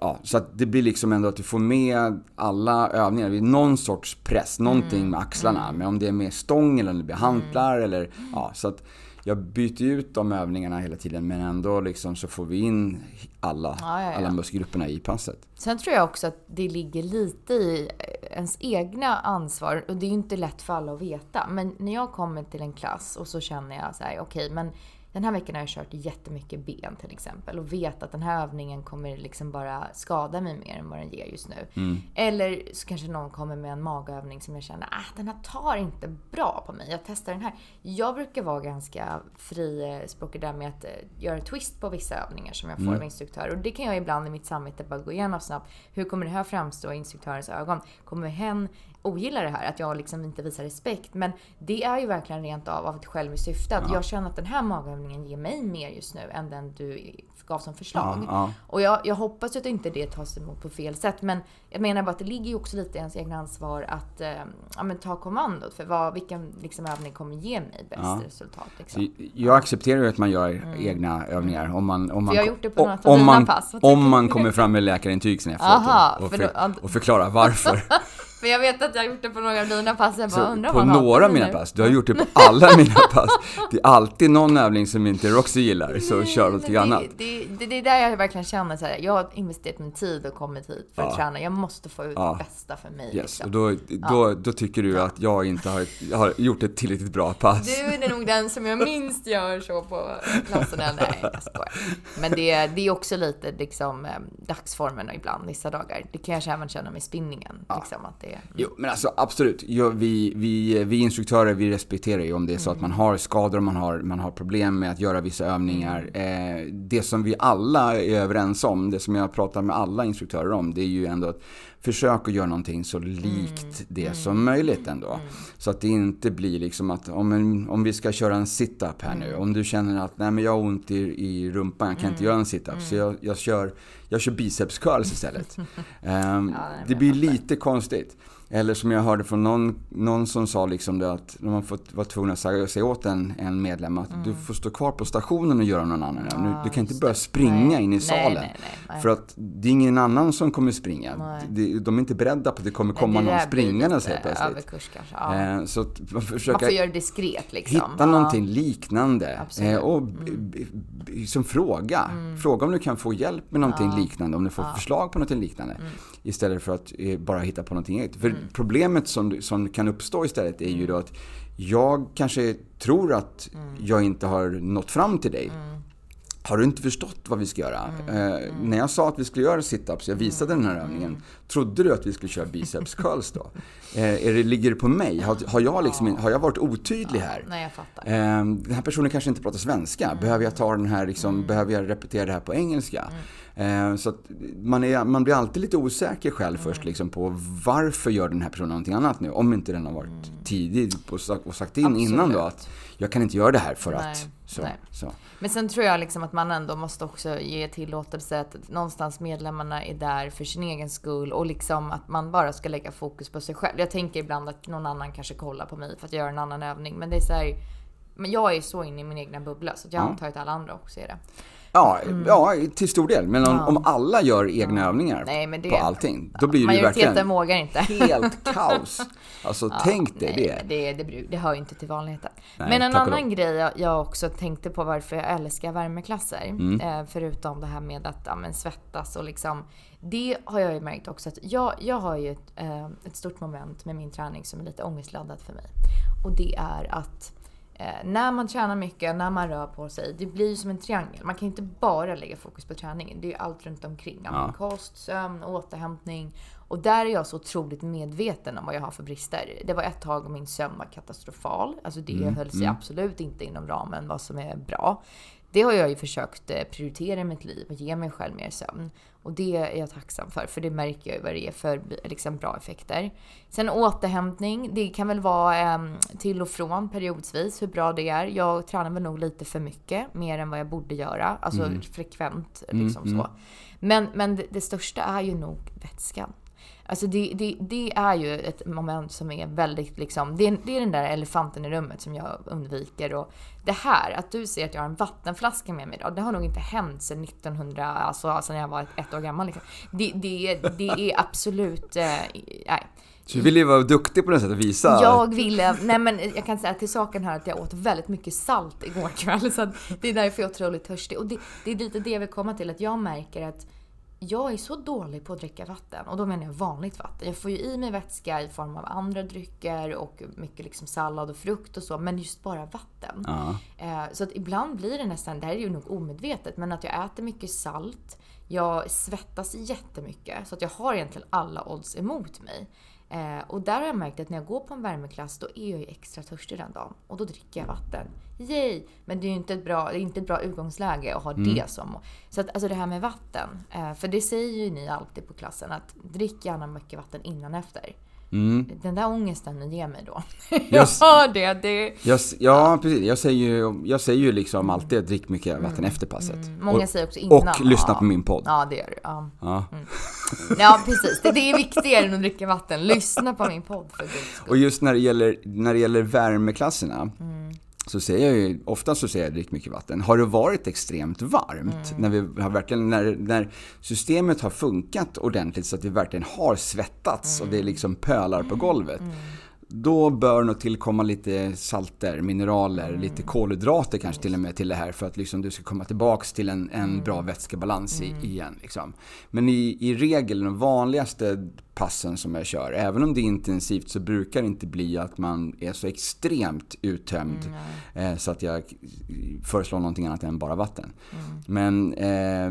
ja, så att det blir liksom ändå att du får med alla övningar. Det någon sorts press, någonting mm. med axlarna. Mm. Men om det är med stång eller om det blir hantlar mm. eller ja, så att jag byter ut de övningarna hela tiden men ändå liksom så får vi in alla, ja, ja, ja. alla muskelgrupperna i passet. Sen tror jag också att det ligger lite i ens egna ansvar och det är ju inte lätt för alla att veta. Men när jag kommer till en klass och så känner jag så här, okej okay, men den här veckan har jag kört jättemycket ben till exempel och vet att den här övningen kommer liksom bara skada mig mer än vad den ger just nu. Mm. Eller så kanske någon kommer med en magövning som jag känner, ah, den här tar inte bra på mig. Jag testar den här. Jag brukar vara ganska frispråkig där med att eh, göra twist på vissa övningar som jag får mm. av instruktörer. Och det kan jag ibland i mitt samvete bara gå igenom snabbt. Hur kommer det här framstå i instruktörens ögon? Kommer hen ogillar det här, att jag liksom inte visar respekt. Men det är ju verkligen rent av av ett själviskt syfte. Att ja. jag känner att den här magövningen ger mig mer just nu än den du gav som förslag. Ja, ja. Och jag, jag hoppas att inte det tas emot på fel sätt. Men jag menar bara att det ligger ju också lite i ens egna ansvar att eh, ja, men ta kommandot för vad, vilken liksom, övning kommer ge mig bäst resultat. Liksom. Jag accepterar ju att man gör mm. egna övningar. Om man, om man, jag har gjort det på några av dina pass. Om man kommer fram med läkarintyg sen efteråt Aha, och, för, för och förklarar varför. *laughs* För jag vet att jag har gjort det på några av dina pass. Jag bara undrar På några av mina pass? Du har gjort det på alla mina *laughs* pass. Det är alltid någon övning som inte Roxy gillar, så Nej, kör något annat. Det, det, det är där jag verkligen känner så här, jag har investerat min tid och kommit hit för att ja. träna. Jag måste få ut ja. det bästa för mig. Yes. Liksom. Och då, då, då tycker du att jag inte har, har gjort ett tillräckligt bra pass. Du är nog den som jag minst gör så på klasserna. Nej, jag skojar. Men det, det är också lite liksom eh, dagsformen ibland, vissa dagar. Det kan jag även känna med spinningen. Liksom, att det, Mm. Jo, men alltså absolut. Jo, vi, vi, vi instruktörer, vi respekterar ju om det är så mm. att man har skador, man har, man har problem med att göra vissa övningar. Mm. Eh, det som vi alla är överens om, det som jag pratar med alla instruktörer om, det är ju ändå att försök att göra någonting så likt mm. det mm. som möjligt ändå. Mm. Så att det inte blir liksom att om, en, om vi ska köra en sit-up här nu. Om du känner att nej men jag har ont i, i rumpan, jag kan inte göra en sit-up. Så jag, jag, kör, jag kör biceps curls istället. um, *laughs* ja, det blir lite konstigt. Eller som jag hörde från någon, någon som sa liksom det att fått, var tvungna att säga, säga åt en, en medlem att mm. du får stå kvar på stationen och göra någon annan. Ja, du kan inte börja springa nej. in i salen. Nej, nej, för att det är ingen annan som kommer springa. De, de är inte beredda på att det kommer komma någon springandes helt plötsligt. Överkurs kanske, ja. Eh, så att man, man får göra det diskret liksom. Hitta ja. någonting liknande. Eh, och mm. som fråga. Mm. Fråga om du kan få hjälp med någonting ja. liknande. Om du får förslag på någonting liknande. Mm. Istället för att eh, bara hitta på någonting eget. För mm. problemet som, som kan uppstå istället är ju då att jag kanske tror att mm. jag inte har nått fram till dig. Mm. Har du inte förstått vad vi ska göra? Mm. Eh, mm. när jag sa att vi skulle göra situps, jag visade mm. den här övningen. Mm. Trodde du att vi skulle köra biceps curls då? Eh, är det, ligger det på mig? Har, har, jag liksom, ja. har jag varit otydlig här? nej, jag fattar. Eh, den här personen kanske inte pratar svenska. Mm. Behöver jag ta den här, liksom, behöver jag repetera det här på engelska? Eh, så man, är, man blir alltid lite osäker själv först liksom, på varför gör den här personen någonting annat nu? Om inte den har varit tidig och sagt in Absolut. innan då att jag kan inte göra det här för nej. att så, så. Men sen tror jag liksom att man ändå måste också ge tillåtelse att någonstans medlemmarna är där för sin egen skull och liksom att man bara ska lägga fokus på sig själv. Jag tänker ibland att någon annan kanske kollar på mig för att jag gör en annan övning. Men det är så här, men jag är så inne i min egna bubbla så jag ja. antar att alla andra också är det. Ja, mm. ja till stor del. Men om, ja. om alla gör egna ja. övningar Nej, det, på allting, då blir det ju verkligen vågar inte. helt *laughs* kaos. Alltså tänk dig det. Det, det. det hör ju inte till vanligheten. Nej, men en annan grej jag, jag, också tänkte på varför jag älskar värmeklasser, mm. eh, förutom det här med att ja, men, svettas och liksom det har jag ju märkt också att jag, jag har ju ett, eh, ett stort moment med min träning som är lite ångestladdat för mig. Och det är att när man tränar mycket, när man rör på sig, det blir som en triangel. Man kan inte bara lägga fokus på träningen. Det är allt runt omkring. Ja. Kost, sömn, återhämtning. Och där är jag så otroligt medveten om vad jag har för brister. Det var ett tag min sömn var katastrofal. Alltså det mm. höll sig mm. absolut inte inom ramen vad som är bra. Det har jag ju försökt eh, prioritera i mitt liv och ge mig själv mer sömn. Och det är jag tacksam för, för det märker jag vad det är för liksom, bra effekter. Sen återhämtning, det kan väl vara eh, till och från periodvis hur bra det är. Jag tränar väl nog lite för mycket, mer än vad jag borde göra. Alltså mm. frekvent, liksom mm, så. Mm. Men, men det, det, största är ju nog vätskan. Alltså det, det, det är ju ett moment som är väldigt liksom, det är, det är den där elefanten i rummet som jag undviker. Och det här, att du säger att jag har en vattenflaska med mig idag, det har nog inte hänt sedan 1900, alltså sedan jag var ett, ett år gammal. Liksom. Det, det, är absolut, eh, nej. Så du ville ju vara duktig på något sätt att visa? Jag ville, nej men jag kan säga till saken här att jag åt väldigt mycket salt igår kväll. Så det är därför jag är otroligt törstig. Och det, det är lite det jag vill komma till, att jag märker att jag är så dålig på att dricka vatten. Och då menar jag vanligt vatten. Jag får ju i mig vätska i form av andra drycker och mycket liksom sallad och frukt och så. Men just bara vatten. Ja. Eh, så att ibland blir det nästan, det här är ju nog omedvetet, men att jag äter mycket salt. Jag svettas jättemycket. Så att jag har egentligen alla odds emot mig. Eh, och där har jag märkt att när jag går på en värmeklass då är jag ju extra törstig den dagen. Och då dricker jag vatten. Yay! Men det är ju inte ett bra, det är inte ett bra utgångsläge att ha Mm. det som. Så att, alltså det här med vatten. Eh, för det säger ju ni alltid på klassen att drick gärna mycket vatten innan och efter. Mm. Den där ångesten ni ger mig då. *laughs* Jag hör det. det Jag, ja, precis. Jag säger ju, jag säger ju liksom alltid att drick mycket vatten efter passet. Mm. många och, säger också innan. och lyssna ja. på min podd. Ja, det gör du. Ja. Ja. ja, precis. Det, det är viktigare än att dricka vatten. Lyssna på min podd för guds skull. Och just när det gäller, när det gäller värmeklasserna Mm. Så säger jag ju, ofta så säger jag drick mycket vatten. Har det varit extremt varmt, Mm. när, vi har verkligen, när, när systemet har funkat ordentligt så att vi verkligen har svettats och det Mm. liksom pölar på golvet. Då bör nog tillkomma lite salter, mineraler, Mm. lite kolhydrater kanske till och med till det här för att liksom du ska komma tillbaks till en, en Mm. bra vätskebalans i, igen. Liksom. Men i, i regel, de vanligaste passen som jag kör, även om det är intensivt så brukar det inte bli att man är så extremt uttömd eh, så att jag föreslår någonting annat än bara vatten. Men eh,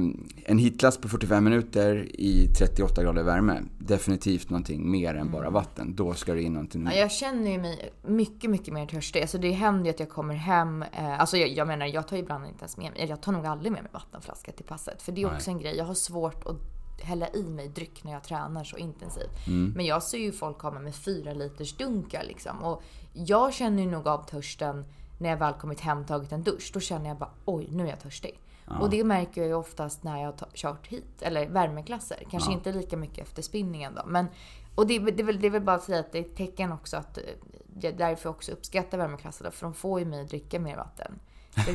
en hitklass på 45 minuter i 38 grader värme, definitivt någonting mer än bara vatten. Då ska det in någonting Ja, jag känner ju mig mycket, mycket mer törstig. Alltså det händer ju att jag kommer hem. Eh, alltså jag, jag menar, jag tar ibland inte ens med mig, jag tar nog aldrig med mig vattenflaska till passet. För det är också en grej, jag har svårt att hälla i mig dryck när jag tränar så intensivt. Men jag ser ju folk komma med fyra liters dunkar liksom. Och jag känner ju nog av törsten när jag väl kommit hem och tagit en dusch. Då känner jag bara oj, nu är jag törstig. Och det märker jag ju oftast när jag har kört hit, eller värmeklasser. Kanske inte lika mycket efter spinningen då. Men, och det, det, är väl, det är väl bara att säga att det är ett tecken också att eh, är därför jag också uppskattar värmeklasserna. För de får ju mig att dricka mer vatten.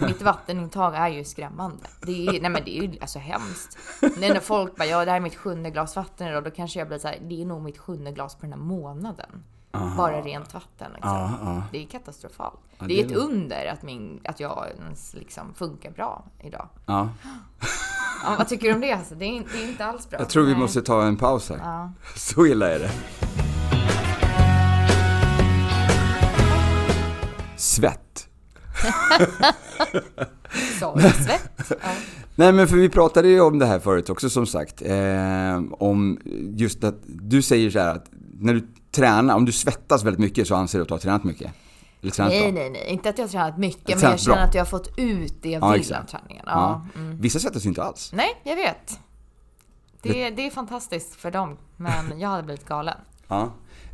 Mitt vattenintag är ju skrämmande. Det är, nej men det är ju alltså hemskt. När folk bara, ja det här är mitt sjunde glas vatten idag. Då kanske jag blir så här, det är nog mitt sjunde glas på den här månaden. Bara rent vatten liksom. Ja, ja. Det är katastrofalt. Ja, det är det ett är- under att, min, att jag ens liksom funkar bra idag. Ja. Vad tycker du om det? Alltså? Det, är, det är inte alls bra. Jag tror vi Nej. måste ta en paus här. Så illa är det. Svett. *laughs* Sa du svett? Ja. Nej men för vi pratade ju om det här förut också som sagt. Eh, om just att du säger så här att när du tränar, om du svettas väldigt mycket så anser du att du har tränat mycket. Nej, nej, nej. Inte att jag har tränat mycket, men Tränat jag känner bra. att jag har fått ut det jag Ja, vill av träningen. Ja. Ja. Mm. Vissa svettas ju inte alls. Nej, jag vet. Det, det är fantastiskt för dem, men jag hade blivit galen. Ja.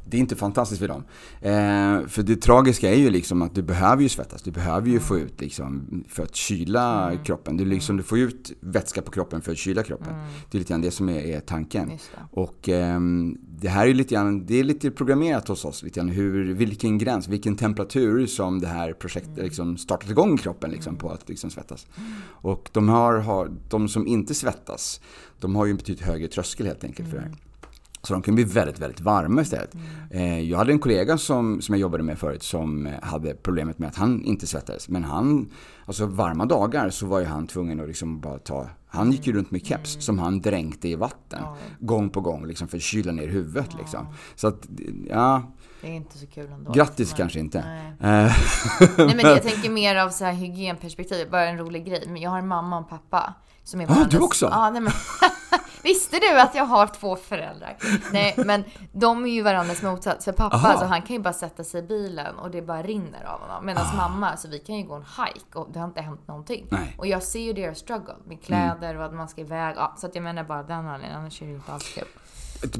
Det är inte fantastiskt för dem. Eh, för det tragiska är ju liksom att du behöver ju svettas. Du behöver ju få ut liksom för att kyla Mm. kroppen. Du, liksom, du får ut vätska på kroppen för att kyla kroppen. Det är lite grann det som är, är tanken. Mm. Och ehm, det här är lite grann, det är lite programmerat hos oss lite grann hur, vilken gräns, vilken temperatur som det här projektet Mm. liksom startat igång kroppen liksom på att liksom svettas. Och de, har, har, de som inte svettas, de har ju en betydligt högre tröskel helt enkelt för det här. Så de kan bli väldigt, väldigt varma istället. Eh, jag hade en kollega som, som jag jobbade med förut som eh, hade problemet med att han inte svettades. Men han, alltså varma dagar så var ju han tvungen att liksom bara ta, han gick ju runt med keps som han dränkte i vatten. Gång på gång liksom för att kyla ner huvudet liksom. Så att, ja, Det är inte så kul ändå. grattis Nej. kanske inte. Nej. Eh, *laughs* Nej men jag tänker mer av så här hygienperspektiv, bara en rolig grej. Men jag har en mamma och en pappa som är Ah, du också? Ja, nej men... *laughs* Visste du att jag har två föräldrar? Nej, men de är ju varandras motsats. För pappa, Aha. alltså, han kan ju bara sätta sig i bilen och det bara rinner av honom. Medan mamma, alltså, vi kan ju gå en hike och det har inte hänt någonting. Nej. Och jag ser ju deras struggle med kläder och att man ska iväg. Ja, så att jag menar bara den anledningen, annars är det ju inte alls kul.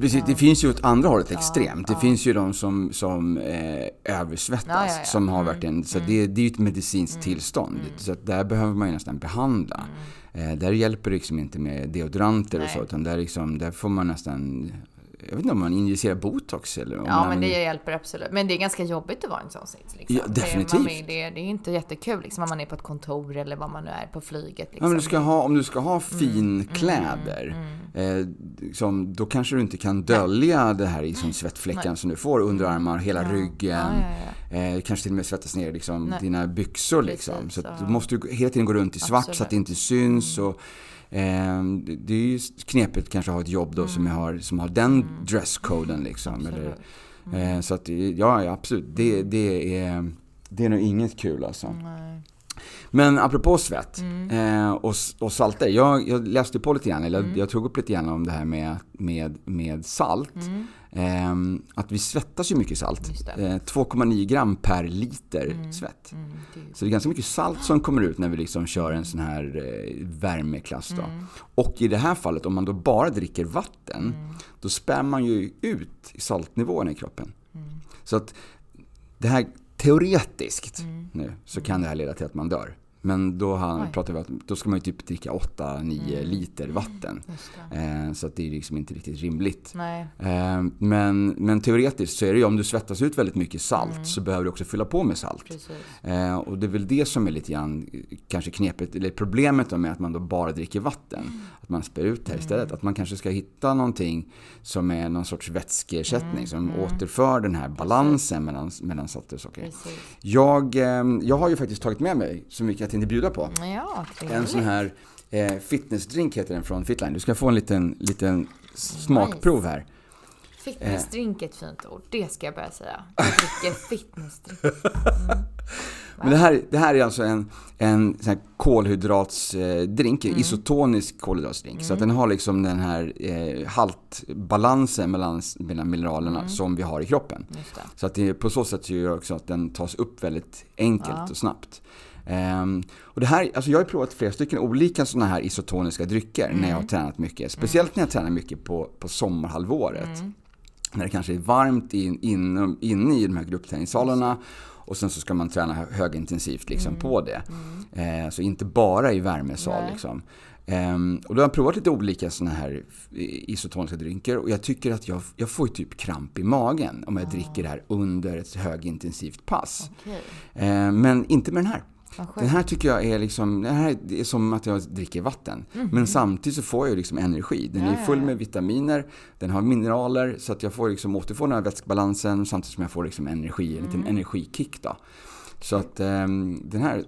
Precis, det finns ju åt andra hållet extremt. Det finns ju de som, som eh, översvettas. Ja, ja, ja. Som har Mm, verkligen, så det, det är ju ett medicinskt tillstånd. Så att där behöver man ju nästan behandla. Eh, där hjälper det liksom inte med deodoranter och Nej. så. Utan där, liksom, där får man nästan jag vet inte om man injicerar botox eller om Ja, man, men det hjälper absolut. Men det är ganska jobbigt att vara en sån sits. Liksom. Ja, definitivt. Det, är- det, det är inte jättekul liksom, om man är på ett kontor eller vad man nu är på flyget. Liksom. Ja, men du ska ha, om du ska ha Mm, finkläder, eh, liksom, då kanske du inte kan dölja det här i som svettfläckan som du får under armar, hela ryggen. Ja, ja, Eh, kanske till och med svettas ner liksom, Nej. dina byxor. Liksom. Precis, så ja. du måste hela tiden gå runt i svart så att Absolut. det inte syns. Och, eh, det- det är ju knepigt kanske att ha ett jobb då som, Mm. har, som har den dresscoden. Liksom, eller, Absolut. eh, så att, ja, ja, absolut. Det, det, är, det är nog inget kul alltså. Nej. Men apropå svett Mm. eh, och, och salter. Jag, jag läste på lite grann, eller Mm. jag tog upp lite grann om det här med, med, med salt. Mm. Eh, att vi svettas ju mycket salt. Just det. Eh, 2,9 gram per liter svett. Mm, det Så det är ganska mycket salt som kommer ut när vi liksom kör en sån här eh, värmeklass. Då. Mm. Och i det här fallet, om man då bara dricker vatten, Mm. då spär man ju ut saltnivåerna i kroppen. Mm. Så att det här teoretiskt Mm. nu, så kan det här leda till att man dör. Men då, han, Oj. pratar vi att då ska man ju typ dricka 8-9 Mm. liter vatten. Eh, så att det är liksom inte riktigt rimligt. Eh, men, men teoretiskt så är det ju om du svettas ut väldigt mycket salt Mm. så behöver du också fylla på med salt. Eh, och det är väl det som är lite grann eh, kanske knepet, eller problemet med att man då bara dricker vatten. Mm. Att man spär ut det här istället. Att man kanske ska hitta någonting som är någon sorts vätskeersättning Mm, som återför den här balansen mellan, mellan salt och socker. Precis. Jag, eh, jag har ju faktiskt tagit med mig så mycket jag tänkte bjuda på. Ja, En sån här eh, fitnessdrink heter den från Fitline. Du ska få en liten, liten smakprov här. Fitnessdrink är ett fint ord. Det ska jag börja säga. *laughs* Jag dricker fitnessdrink. *laughs* Men det här, det här är alltså en, en sån här kolhydratsdrink, Mm. isotonisk kolhydratsdrink. Så att den har liksom den här eh, haltbalansen mellan, mellan mineralerna Mm. som vi har i kroppen. Så att det på så sätt så gör det också att den tas upp väldigt enkelt Ja. och snabbt. Ehm, och det här, alltså jag har provat flera stycken olika sådana här isotoniska drycker när jag har tränat mycket. Speciellt när jag tränar mycket på, på sommarhalvåret. När det kanske är varmt in, in, inne i de här gruppträningssalarna och sen så ska man träna hö- högintensivt liksom på det. Eh, så inte bara i värmesal Nej. liksom. Ehm, och då har jag provat lite olika sådana här isotoniska drycker och jag tycker att jag, jag får typ kramp i magen om jag dricker det här under ett högintensivt pass. Okej. Eh, men inte med den här. Den här tycker jag är liksom, den här är som att jag dricker vatten. Men samtidigt så får jag liksom energi. Den. Ja, är full med vitaminer, den har mineraler så att jag får liksom återfå den här vätskbalansen samtidigt som jag får liksom energi, en liten Mm. energikick då. Så att ehm, den här,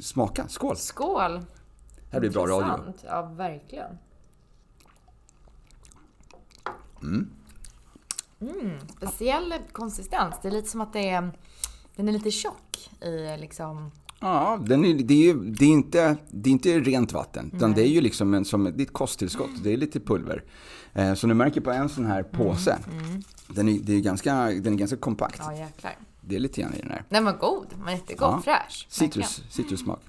smaka, skål! Skål! Det här blir bra radio. Ja, verkligen. Mm. Speciell konsistens. Det är lite som att det är, den är lite tjock i liksom... Ja, den är, det, är ju, det, är inte, det är inte rent vatten, utan det är ju liksom en, som, ett kosttillskott, det är lite pulver. Eh, så ni märker på en sån här påse, Den, är, det är ganska, den är ganska kompakt. Ja, jäklar. Det är lite grann i den här. Den var god. Den var jättegod. Ja. Fräsch. Citrus, citrussmak.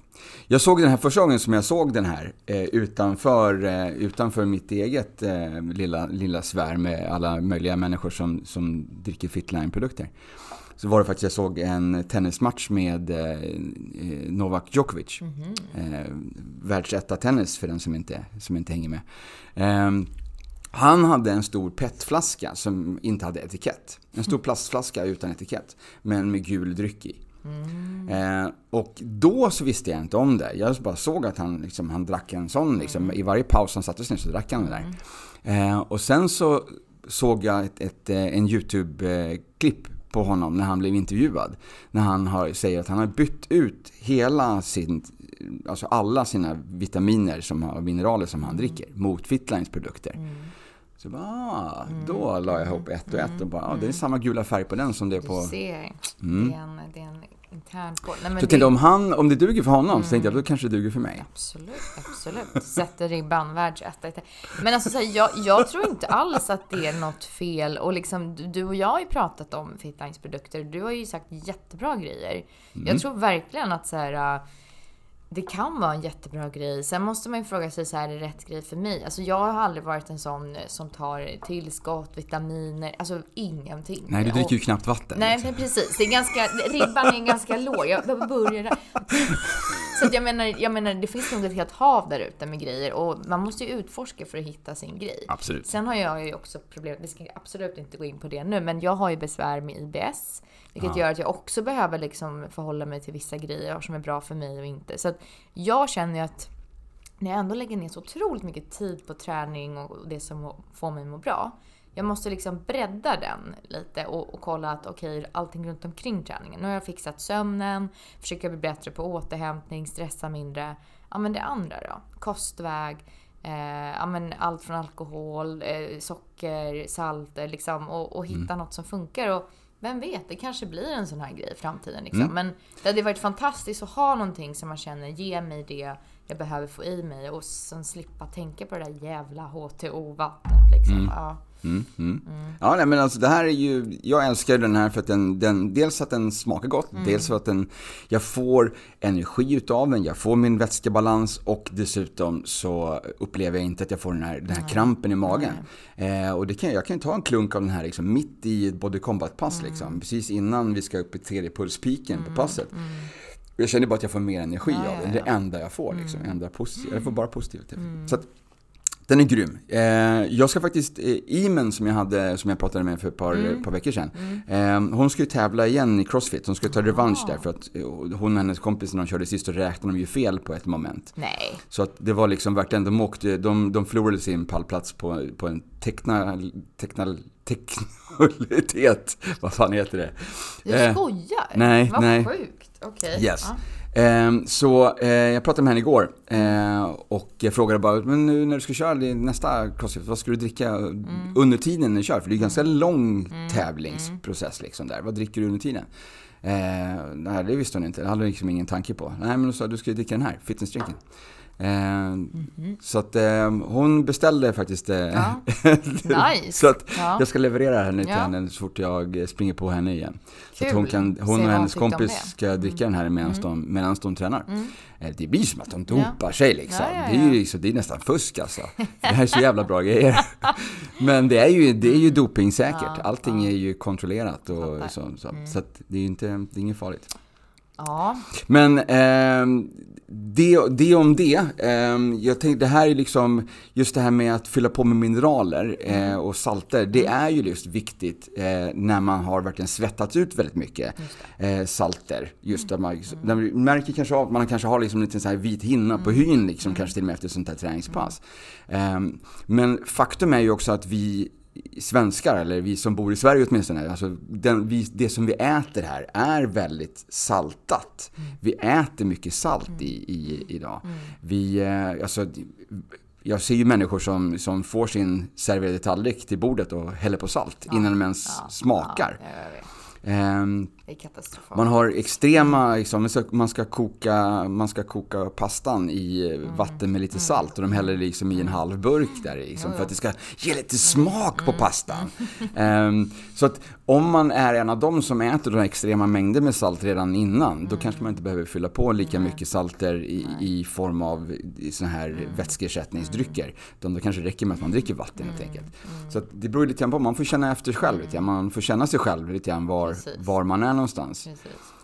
Jag såg den här första gången som jag såg den här eh, utanför, eh, utanför mitt eget eh, lilla, lilla sfär med alla möjliga människor som, som dricker Fitline-produkter. Så var det faktiskt, jag såg en tennismatch med eh, eh, Novak Djokovic. Mhm. Eh, världsetta tennis för den som inte, som inte hänger med. Eh, han hade en stor petflaska som inte hade etikett. En stor *laughs* plastflaska utan etikett, men med gul dryck i. Eh, och då så visste jag inte om det. Jag bara såg att han, liksom, han drack en sån. Liksom. I varje paus han satte sig ner så drack han det där. Eh, och sen så såg jag ett, ett, eh, en YouTube-klipp på honom när han blev intervjuad. När han har, säger att han har bytt ut hela sin, alltså alla sina vitaminer som, och mineraler som han dricker mot Fitlines produkter. Så bara, ah, då la jag ihop ett och ett och bara, ah, det är samma gula färg på den som det är Du på... ser. Mm. Det, är en, det är en intern kod. Nej, men Så det- tänkte om, han, om det duger för honom så tänkte jag då kanske det duger för mig. Absolut, absolut. Sätter ribban världsetta. Men alltså, så här, jag, jag tror inte alls att det är något fel. Och liksom, du, du och jag har ju pratat om Fitlines produkter. Du har ju sagt jättebra grejer. Mm. Jag tror verkligen att så här, äh, det kan vara en jättebra grej. Sen måste man ju fråga sig, så här, är det rätt grej för mig? Alltså jag har aldrig varit en sån som tar tillskott, vitaminer, alltså ingenting. Nej, du Och- dricker ju knappt vatten. Nej, liksom. men precis. Det är ganska, ribban är ganska låg. Jag börjar där. Så jag menar, jag menar, det finns nog ett helt hav där ute med grejer och man måste ju utforska för att hitta sin grej. Absolut. Sen har jag ju också problem, vi ska absolut inte gå in på det nu, men jag har ju besvär med IBS. Vilket gör att jag också behöver liksom förhålla mig till vissa grejer som är bra för mig och inte. Så att jag känner ju att när jag ändå lägger ner så otroligt mycket tid på träning och det som får mig att må bra. Jag måste liksom bredda den lite och, och kolla att okej, okay, allting runt omkring träningen. Nu har jag fixat sömnen, försöker bli bättre på återhämtning, stressa mindre. Ja men det andra då? Kostväg, eh, ja, men allt från alkohol, eh, socker, salter liksom och, och hitta mm. något som funkar. Och vem vet, det kanske blir en sån här grej i framtiden. Liksom. Mm. Men det hade varit fantastiskt att ha någonting som man känner ger mig det jag behöver få i mig och sen slippa tänka på det där jävla HTO-vattnet. Liksom. Mm. Ja. Mm, mm. Mm. Ja, nej, men alltså det här är ju, jag älskar den här för att den, den dels att den smakar gott, mm. dels för att den, jag får energi utav den, jag får min vätskebalans och dessutom så upplever jag inte att jag får den här, den här krampen i magen. Eh, och det kan, jag kan ta en klunk av den här liksom, mitt i ett body combat-pass, mm. liksom, precis innan vi ska upp i tredje pulspiken på mm, passet. Jag känner bara att jag får mer energi ja, av den. Det är det enda jag får. Liksom. Enda positiv, jag får bara positivt. Så att, den är grym. Eh, jag ska faktiskt, eh, Imen som jag hade, som jag pratade med för ett par, mm. par veckor sedan. Mm. Eh, hon ska ju tävla igen i Crossfit. Hon ska ta revansch där för att hon och hennes kompis när de körde sist så räknade de ju fel på ett moment. Nej. Så att det var liksom ändå. De, åkte, de, de förlorade sin pallplats på, på en teknal, teknal, teknolitet. *laughs* Vad fan heter det? Du skojar? Nej, Vad nej. sjukt. Okej. Okay. Yes. Ja. Ehm, så eh, jag pratade med henne igår eh, och jag frågade bara, men nu när du ska köra din nästa crossfit, vad ska du dricka mm. under tiden du kör? För det är en ganska mm. lång mm. tävlingsprocess liksom där. Vad dricker du under tiden? Eh, nej, det visste hon inte. Det hade liksom ingen tanke på. Nej, men då sa du ska dricka den här, fitnessdrinken. Mm -hmm. Så att eh, hon beställde faktiskt eh, ja. *laughs* nice. Så att ja. jag ska leverera henne till ja. henne så fort jag springer på henne igen. Kul. Så att hon, kan, hon och hennes kompis ska mm. dricka den här medan mm. de, medans de tränar. Mm. Det blir som att de dopar sig liksom. Det, är ju, liksom, det är nästan fusk alltså. Det här är så jävla bra grejer. *laughs* Men det är ju, det är ju dopingsäkert. Allting är ju kontrollerat och så. Så, mm. så att det är ju inte, det är inget farligt. Ja. Men eh, det, det om det. Eh, jag tänkte, det här är liksom, just det här med att fylla på med mineraler eh, mm. och salter. Det mm. är ju just viktigt eh, när man har verkligen svettats ut väldigt mycket eh, salter. Just mm. man, man märker kanske av att man kanske har liksom lite så här vit hinna på hyn, liksom, kanske till och med efter sånt här träningspass. Ehm, men faktum är ju också att vi svenskar, eller vi som bor i Sverige åtminstone, alltså den, vi, det som vi äter här är väldigt saltat. Mm. Vi äter mycket salt mm. i, i, idag. Mm. Vi, eh, alltså, jag ser ju människor som, som får sin serverade tallrik till bordet och häller på salt ja. innan de ens ja. smakar. Ja, Um, man har extrema, liksom, man, ska koka, man ska koka pastan i mm. vatten med lite mm. salt och de häller liksom i en mm. halv burk där liksom, för att det ska ge lite smak på pastan. Um, *laughs* så att om man är en av dem som äter de extrema mängder med salt redan innan, då kanske man inte behöver fylla på lika mycket salter i, i form av sådana här mm. vätskeersättningsdrycker. Utan då kanske räcker med att man dricker vatten helt enkelt. Så att det beror lite grann på, man får känna efter själv lite grann. Man får känna sig själv lite grann var, var man är någonstans.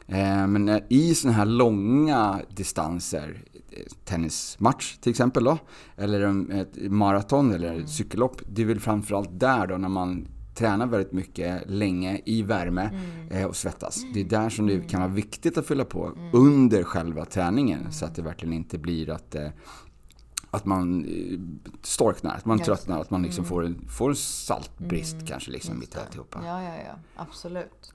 Eh, men eh, i sådana här långa distanser, eh, tennismatch till exempel då, eller ett maraton eller mm. cykellopp. Det är väl framförallt där då när man tränar väldigt mycket länge i värme mm. och svettas. Det är där som det mm. kan vara viktigt att fylla på mm. under själva träningen så att det verkligen inte blir att att man storknar, att man tröttnar, att man liksom mm. får, får saltbrist mm. kanske liksom mitt i alltihopa. Ja, ja, ja. Absolut.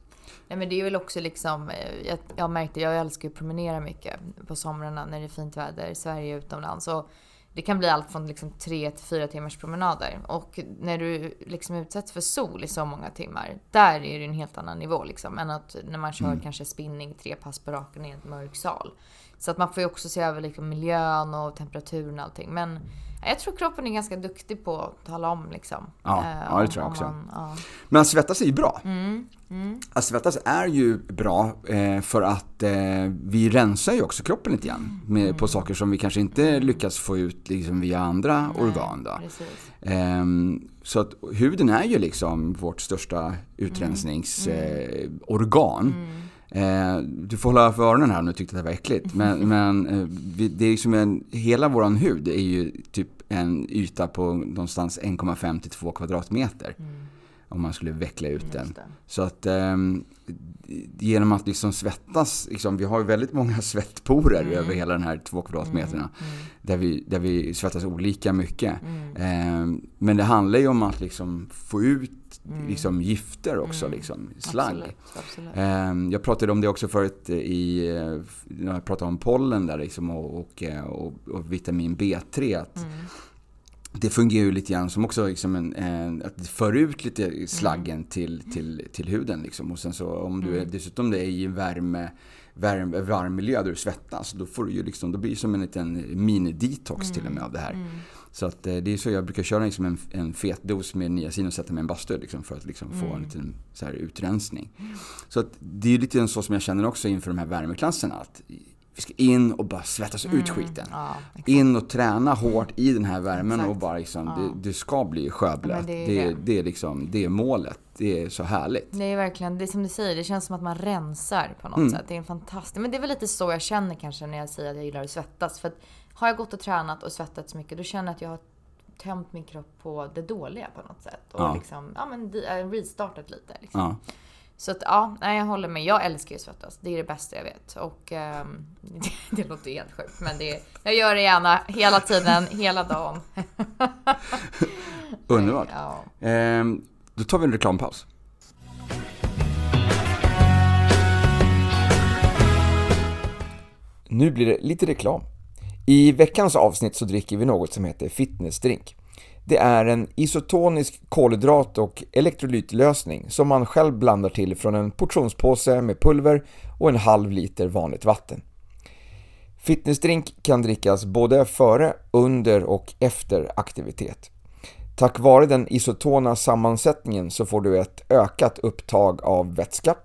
Nej, men det är väl också liksom, eh, jag, jag märkte, jag älskar att promenera mycket på somrarna när det är fint väder, Sverige utomlands. Och det kan bli allt från liksom tre till fyra timmars promenader. Och när du liksom utsätts för sol i så många timmar, där är det en helt annan nivå liksom. Än att när man kör mm. kanske spinning tre pass på raken i en mörk sal. Så att man får ju också se över liksom miljön och temperaturen och allting. Men jag tror kroppen är ganska duktig på att tala om liksom. Ja, eh, ja det tror jag också. Man, ja. Men att svettas är ju bra. Mm, mm. Att svettas är ju bra eh, för att eh, vi rensar ju också kroppen lite grann med, mm. på saker som vi kanske inte lyckas få ut liksom, via andra Nej, organ. Då. Ehm, så att huden är ju liksom vårt största utrensningsorgan. Mm. Eh, du får hålla för öronen här om du tyckte det var äckligt. Men, *laughs* men eh, vi, det är ju som en, hela våran hud är ju typ en yta på någonstans 1,5 till 2 kvadratmeter. Mm. Om man skulle veckla ut den. Just det. Så att eh, genom att liksom svettas, liksom, vi har ju väldigt många *laughs* svettporer Mm. över hela den här två kvadratmeterna. Där, vi, där vi svettas olika mycket. Mm. Eh, men det handlar ju om att liksom få ut liksom, gifter också, Mm. liksom, slagg. Absolut, absolut. Eh, jag pratade om det också förut i, eh, när jag pratade om pollen där liksom, och, och, eh, och, och vitamin B3. Att Mm. Det fungerar ju lite grann som också liksom en, en, att det för ut lite slaggen till, till, till huden. Liksom. Och sen så om du är, dessutom det är i en värme, värme, varm miljö där du svettas, då, får du ju liksom, då blir det som en liten mini-detox till och med av det här. Mm. Så att eh, det är så jag brukar köra liksom en, en fet dos med niacin och sätta mig i en bastu liksom, för att liksom få en liten så här, utrensning. Så att det är lite så som jag känner också inför de här värmeklasserna. Att vi ska in och bara svettas ut skiten. Ja. In och träna hårt i den här värmen Exakt. och bara liksom, Ja. det, det ska bli sjöblöt. Ja, det är det, det. det, är liksom, det är målet. Det är så härligt. Det är verkligen, det är som du säger, det känns som att man rensar på något Mm. sätt. Det är en fantastisk, men det är väl lite så jag känner kanske när jag säger att jag gillar att svettas. För att har jag gått och tränat och svettats mycket, då känner jag att jag har tömt min kropp på det dåliga på något sätt. Och Ja. liksom, ja men restartat lite liksom. Ja. Så att ja, nej, jag håller med. Jag älskar ju att svettas. Det är det bästa jag vet. Och ehm, det, *laughs* det låter helt sjukt, men det, jag gör det gärna hela tiden, hela dagen. *laughs* Underbart. Ja. Ehm, då tar vi en reklampaus. Nu blir det lite reklam. I veckans avsnitt så dricker vi något som heter fitnessdrink. Det är en isotonisk kolhydrat och elektrolytlösning som man själv blandar till från en portionspåse med pulver och en halv liter vanligt vatten. Fitnessdrink kan drickas både före, under och efter aktivitet. Tack vare den isotona sammansättningen så får du ett ökat upptag av vätska.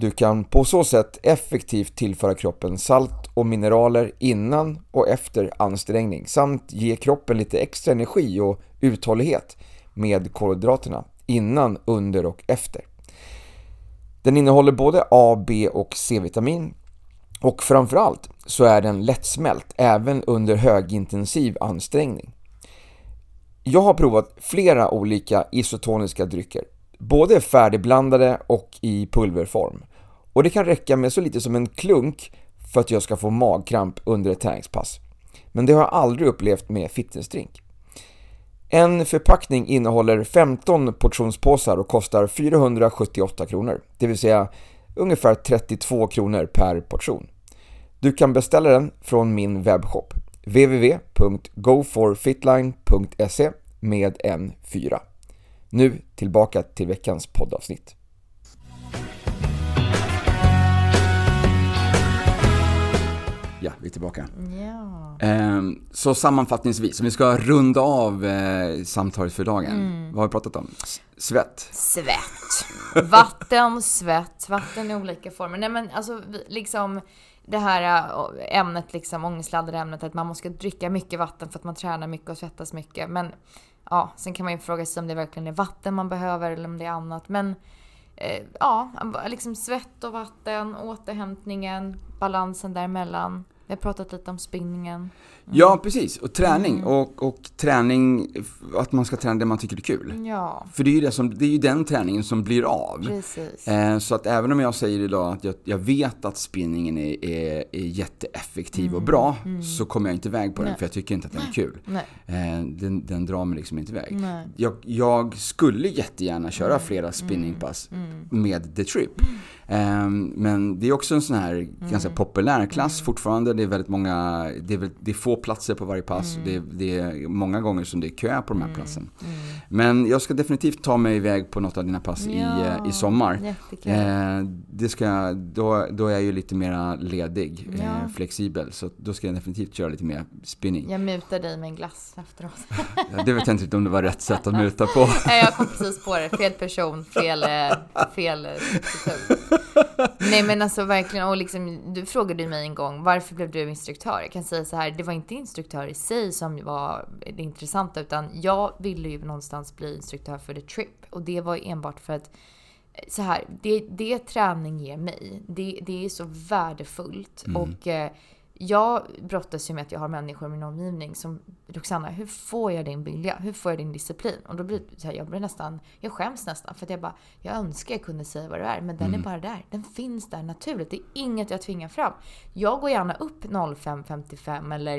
Du kan på så sätt effektivt tillföra kroppen salt och mineraler innan och efter ansträngning samt ge kroppen lite extra energi och uthållighet med kolhydraterna innan, under och efter. Den innehåller både A, B och C-vitamin och framförallt så är den lättsmält även under högintensiv ansträngning. Jag har provat flera olika isotoniska drycker, både färdigblandade och i pulverform. Och det kan räcka med så lite som en klunk för att jag ska få magkramp under ett träningspass. Men det har jag aldrig upplevt med fitnessdrink. En förpackning innehåller 15 portionspåsar och kostar 478 kronor, det vill säga ungefär 32 kronor per portion. Du kan beställa den från min webbshop www.goforfitline.se med en 4. Nu tillbaka till veckans poddavsnitt. Ja, vi är tillbaka. ja. Ehm, så sammanfattningsvis, om vi ska runda av eh, samtalet för dagen. Mm. Vad har vi pratat om? Svett. Svett. Vatten, svett, vatten i olika former. Nej men alltså liksom det här äh, ämnet, liksom ångestladdade ämnet att man måste dricka mycket vatten för att man tränar mycket och svettas mycket. Men ja, sen kan man ju fråga sig om det verkligen är vatten man behöver eller om det är annat. Men eh, ja, liksom svett och vatten, återhämtningen, balansen däremellan. Vi har pratat lite om spinningen. Ja, precis. Och träning. Mm. Och, och träning, att man ska träna det man tycker är kul. Ja, För det är ju, det som, det är ju den träningen som blir av. precis. Eh, så att även om jag säger idag att jag, jag vet att spinningen är, är, är jätteeffektiv och bra, så kommer jag inte iväg på den Mm. Nej. för jag tycker inte att den är kul. Eh, den, den drar mig liksom inte iväg. Jag, jag skulle jättegärna köra Mm. flera spinningpass med The Trip. Ehm, men det är också en sån här ganska Mm. populär klass fortfarande. Det är väldigt många, det är, det är få platser på varje pass. Mm. Det, det är många gånger som det är kö på de här platsen. Men jag ska definitivt ta mig iväg på något av dina pass i, eh, i sommar. Eh, det ska, jag- då, då är jag ju lite mer ledig, Ja. eh, flexibel. Så då ska jag definitivt köra lite mer spinning. Jag mutar dig med en glass efteråt. Ja, det vet jag inte om det var rätt sätt att muta på. *laughs* Nej, jag kom precis på det. Fel person, fel, eh, fel eh. Nej men alltså verkligen, och liksom, du frågade mig en gång, varför blev du instruktör? Jag kan säga så här, det var inte instruktör i sig som var det intressanta, utan jag ville ju någonstans bli instruktör för The Trip. Och det var enbart för att så här, det, det träning ger mig, det, det är så värdefullt. Och eh, jag brottas ju med att jag har människor i min omgivning som Roxanna, hur får jag din vilja? Hur får jag din disciplin? Och då blir här, jag blir nästan, jag skäms nästan för att jag bara, jag önskar jag kunde säga vad det är, men den är bara där. Den finns där naturligt. Det är inget jag tvingar fram. Jag går gärna upp 05.55 eller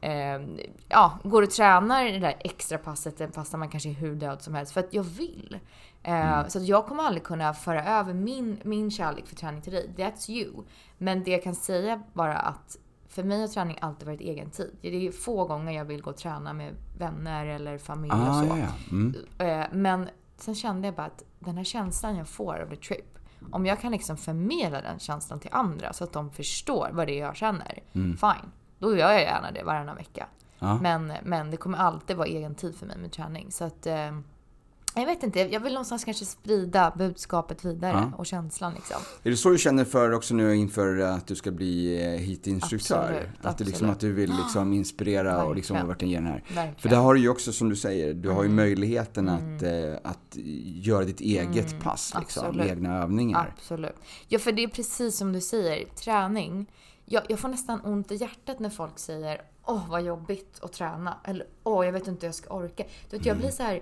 eh, ja, går och tränar det där extra passet fast man kanske är hur död som helst för att jag vill. Eh, Så att jag kommer aldrig kunna föra över min, min kärlek för träning till dig. That's you. Men det jag kan säga bara att för mig har träning alltid varit egen tid. Det är få gånger jag vill gå och träna med vänner eller familj och Ah, så. ja, ja. Mm. Eh, Men sen kände jag bara att den här känslan jag får av the trip, om jag kan liksom förmedla den känslan till andra så att de förstår vad det är jag känner, fine. Då gör jag gärna det varannan vecka. Ja. Men, men det kommer alltid vara egen tid för mig med träning. Så att, eh, jag vet inte, jag vill någonstans kanske sprida budskapet vidare och känslan liksom. Är det så du känner för också nu inför att du ska bli eh, HIIT-instruktör? Absolut, att, du liksom, absolut. att du vill liksom inspirera och liksom Verkligen. verkligen ge den här. Verkligen. För där har du ju också som du säger, du har ju Mm. möjligheten att, eh, att göra ditt eget pass liksom, med absolut. egna övningar. Absolut. Ja, för det är precis som du säger, träning. Jag, jag får nästan ont i hjärtat när folk säger åh vad jobbigt att träna. Eller åh jag vet inte hur jag ska orka. Du vet, jag Mm. blir så här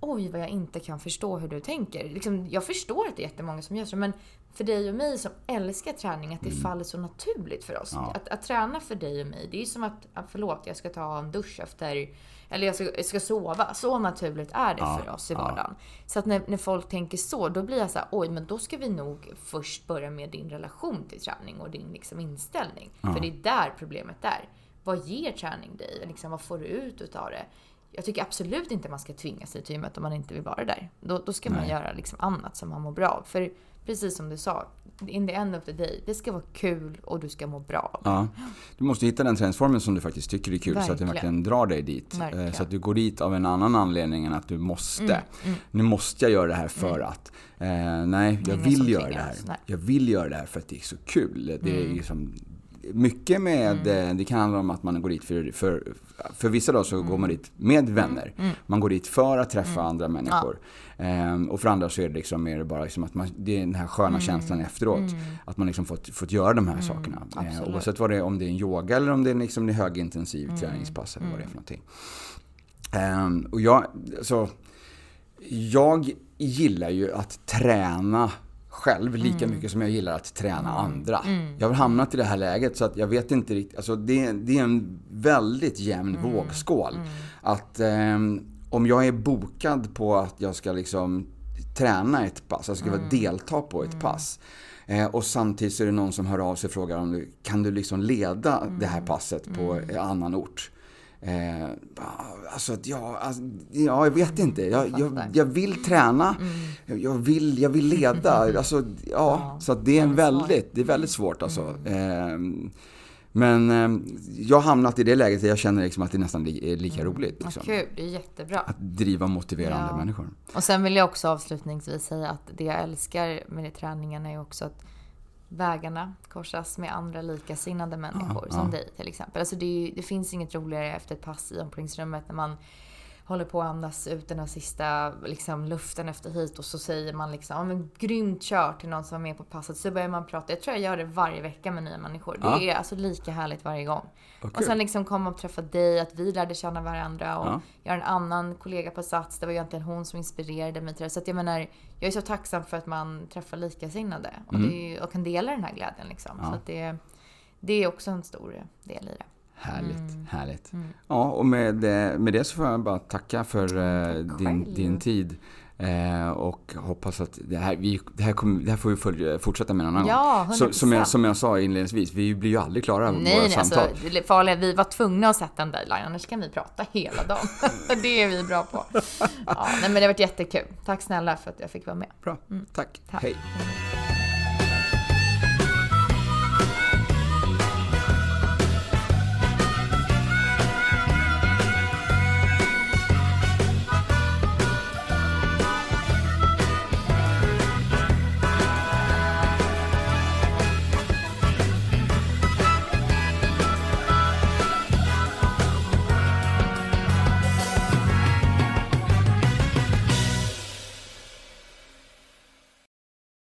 oj vad jag inte kan förstå hur du tänker. Liksom, jag förstår att det är jättemånga som gör så, men för dig och mig som älskar träning, att det faller så naturligt för oss. Mm. Ja. Att, att träna för dig och mig, det är som att, att förlåt, jag ska ta en dusch efter, eller jag ska, jag ska sova. Så naturligt är det Ja, för oss i ja. vardagen. Så att när, när folk tänker så, då blir jag så här, oj men då ska vi nog först börja med din relation till träning och din liksom, inställning. För det är där problemet är. Vad ger träning dig? Liksom, vad får du ut utav det? Jag tycker absolut inte man ska tvinga sig till gymmet om man inte vill vara där. Då, då ska man Nej. göra liksom annat som man mår bra av. För precis som du sa, in the end of the day, det ska vara kul och du ska må bra. Ja. Du måste hitta den träningsformen som du faktiskt tycker är kul så att den Verkligen. verkligen drar dig dit. Eh, Verkligen. Så att du går dit av en annan anledning än att du måste. Mm, Nu måste jag göra det här för att. Eh, nej, jag Ingen vill göra det här. nej. Jag vill göra det här för att det är så kul. Det är Mm. liksom mycket med, eh, det kan handla om att man går dit för, för, för vissa då så går Mm. man dit med vänner. Man går dit för att träffa andra människor. Ehm, och för andra så är det liksom mer bara liksom att man, det är den här sköna Mm. känslan efteråt. Att man liksom fått, fått göra de här sakerna. Eh, absolut. oavsett vad det är, om det är en yoga eller om det är liksom en högintensiv träningspass eller vad det är för någonting. Ehm, och jag, så, jag gillar ju att träna själv lika mycket som jag gillar att träna andra. Jag har hamnat i det här läget så att jag vet inte riktigt, alltså det, det är en väldigt jämn vågskål. Att ehm, om jag är bokad på att jag ska liksom träna ett pass, alltså ska vara delta på ett pass. Eh, och samtidigt så är det någon som hör av sig och frågar om du, kan du liksom leda det här passet på annan ort? Eh, alltså, att jag, alltså, ja, jag vet inte. Jag, jag, jag vill träna, jag, vill, jag vill leda. *laughs* Alltså, ja, så att det är en väldigt, det är väldigt svårt alltså. Ehm, men ehm, jag har hamnat i det läget där jag känner liksom att det nästan li- är lika roligt. Vad Liksom. kul, det är jättebra. Att driva och motivera Ja. människor. Och sen vill jag också avslutningsvis säga att det jag älskar med det träningen är ju också att vägarna korsas med andra likasinnade människor, Ja, som ja. dig till exempel. Alltså det, är det finns inget roligare efter ett pass i omklädningsrummet när man håller på att andas ut den här sista liksom, luften efter hit och så säger man liksom ja men grymt kört till någon som var med på passet. Så börjar man prata. Jag tror jag gör det varje vecka med nya människor. Det Ja. är alltså lika härligt varje gång. Vad Och sen liksom komma och träffa dig, att vi lärde känna varandra. Och Ja. Jag har en annan kollega på Sats, det var ju egentligen hon som inspirerade mig till det. Så att jag menar, jag är så tacksam för att man träffar likasinnade. Och, det är, ju- och kan dela den här glädjen liksom. Mm. Ja. Så att det, det är också en stor del i det. Härligt, Mm. härligt. Ja, och med, eh, med det så får jag bara tacka för eh, Tack din, själv. din tid. Eh, och hoppas att det här, vi, det här, kommer, det här får vi följa, fortsätta med en annan Ja, gång. Så, som, jag, 100%. som jag sa inledningsvis, vi blir ju aldrig klara Nej, våra nej alltså, samtal. det farliga, vi var tvungna att sätta en deadline, annars kan vi prata hela dagen. *laughs* det är vi bra på. Ja, nej, men det har varit jättekul. Tack snälla för att jag fick vara med. Bra, tack. Tack. Hej.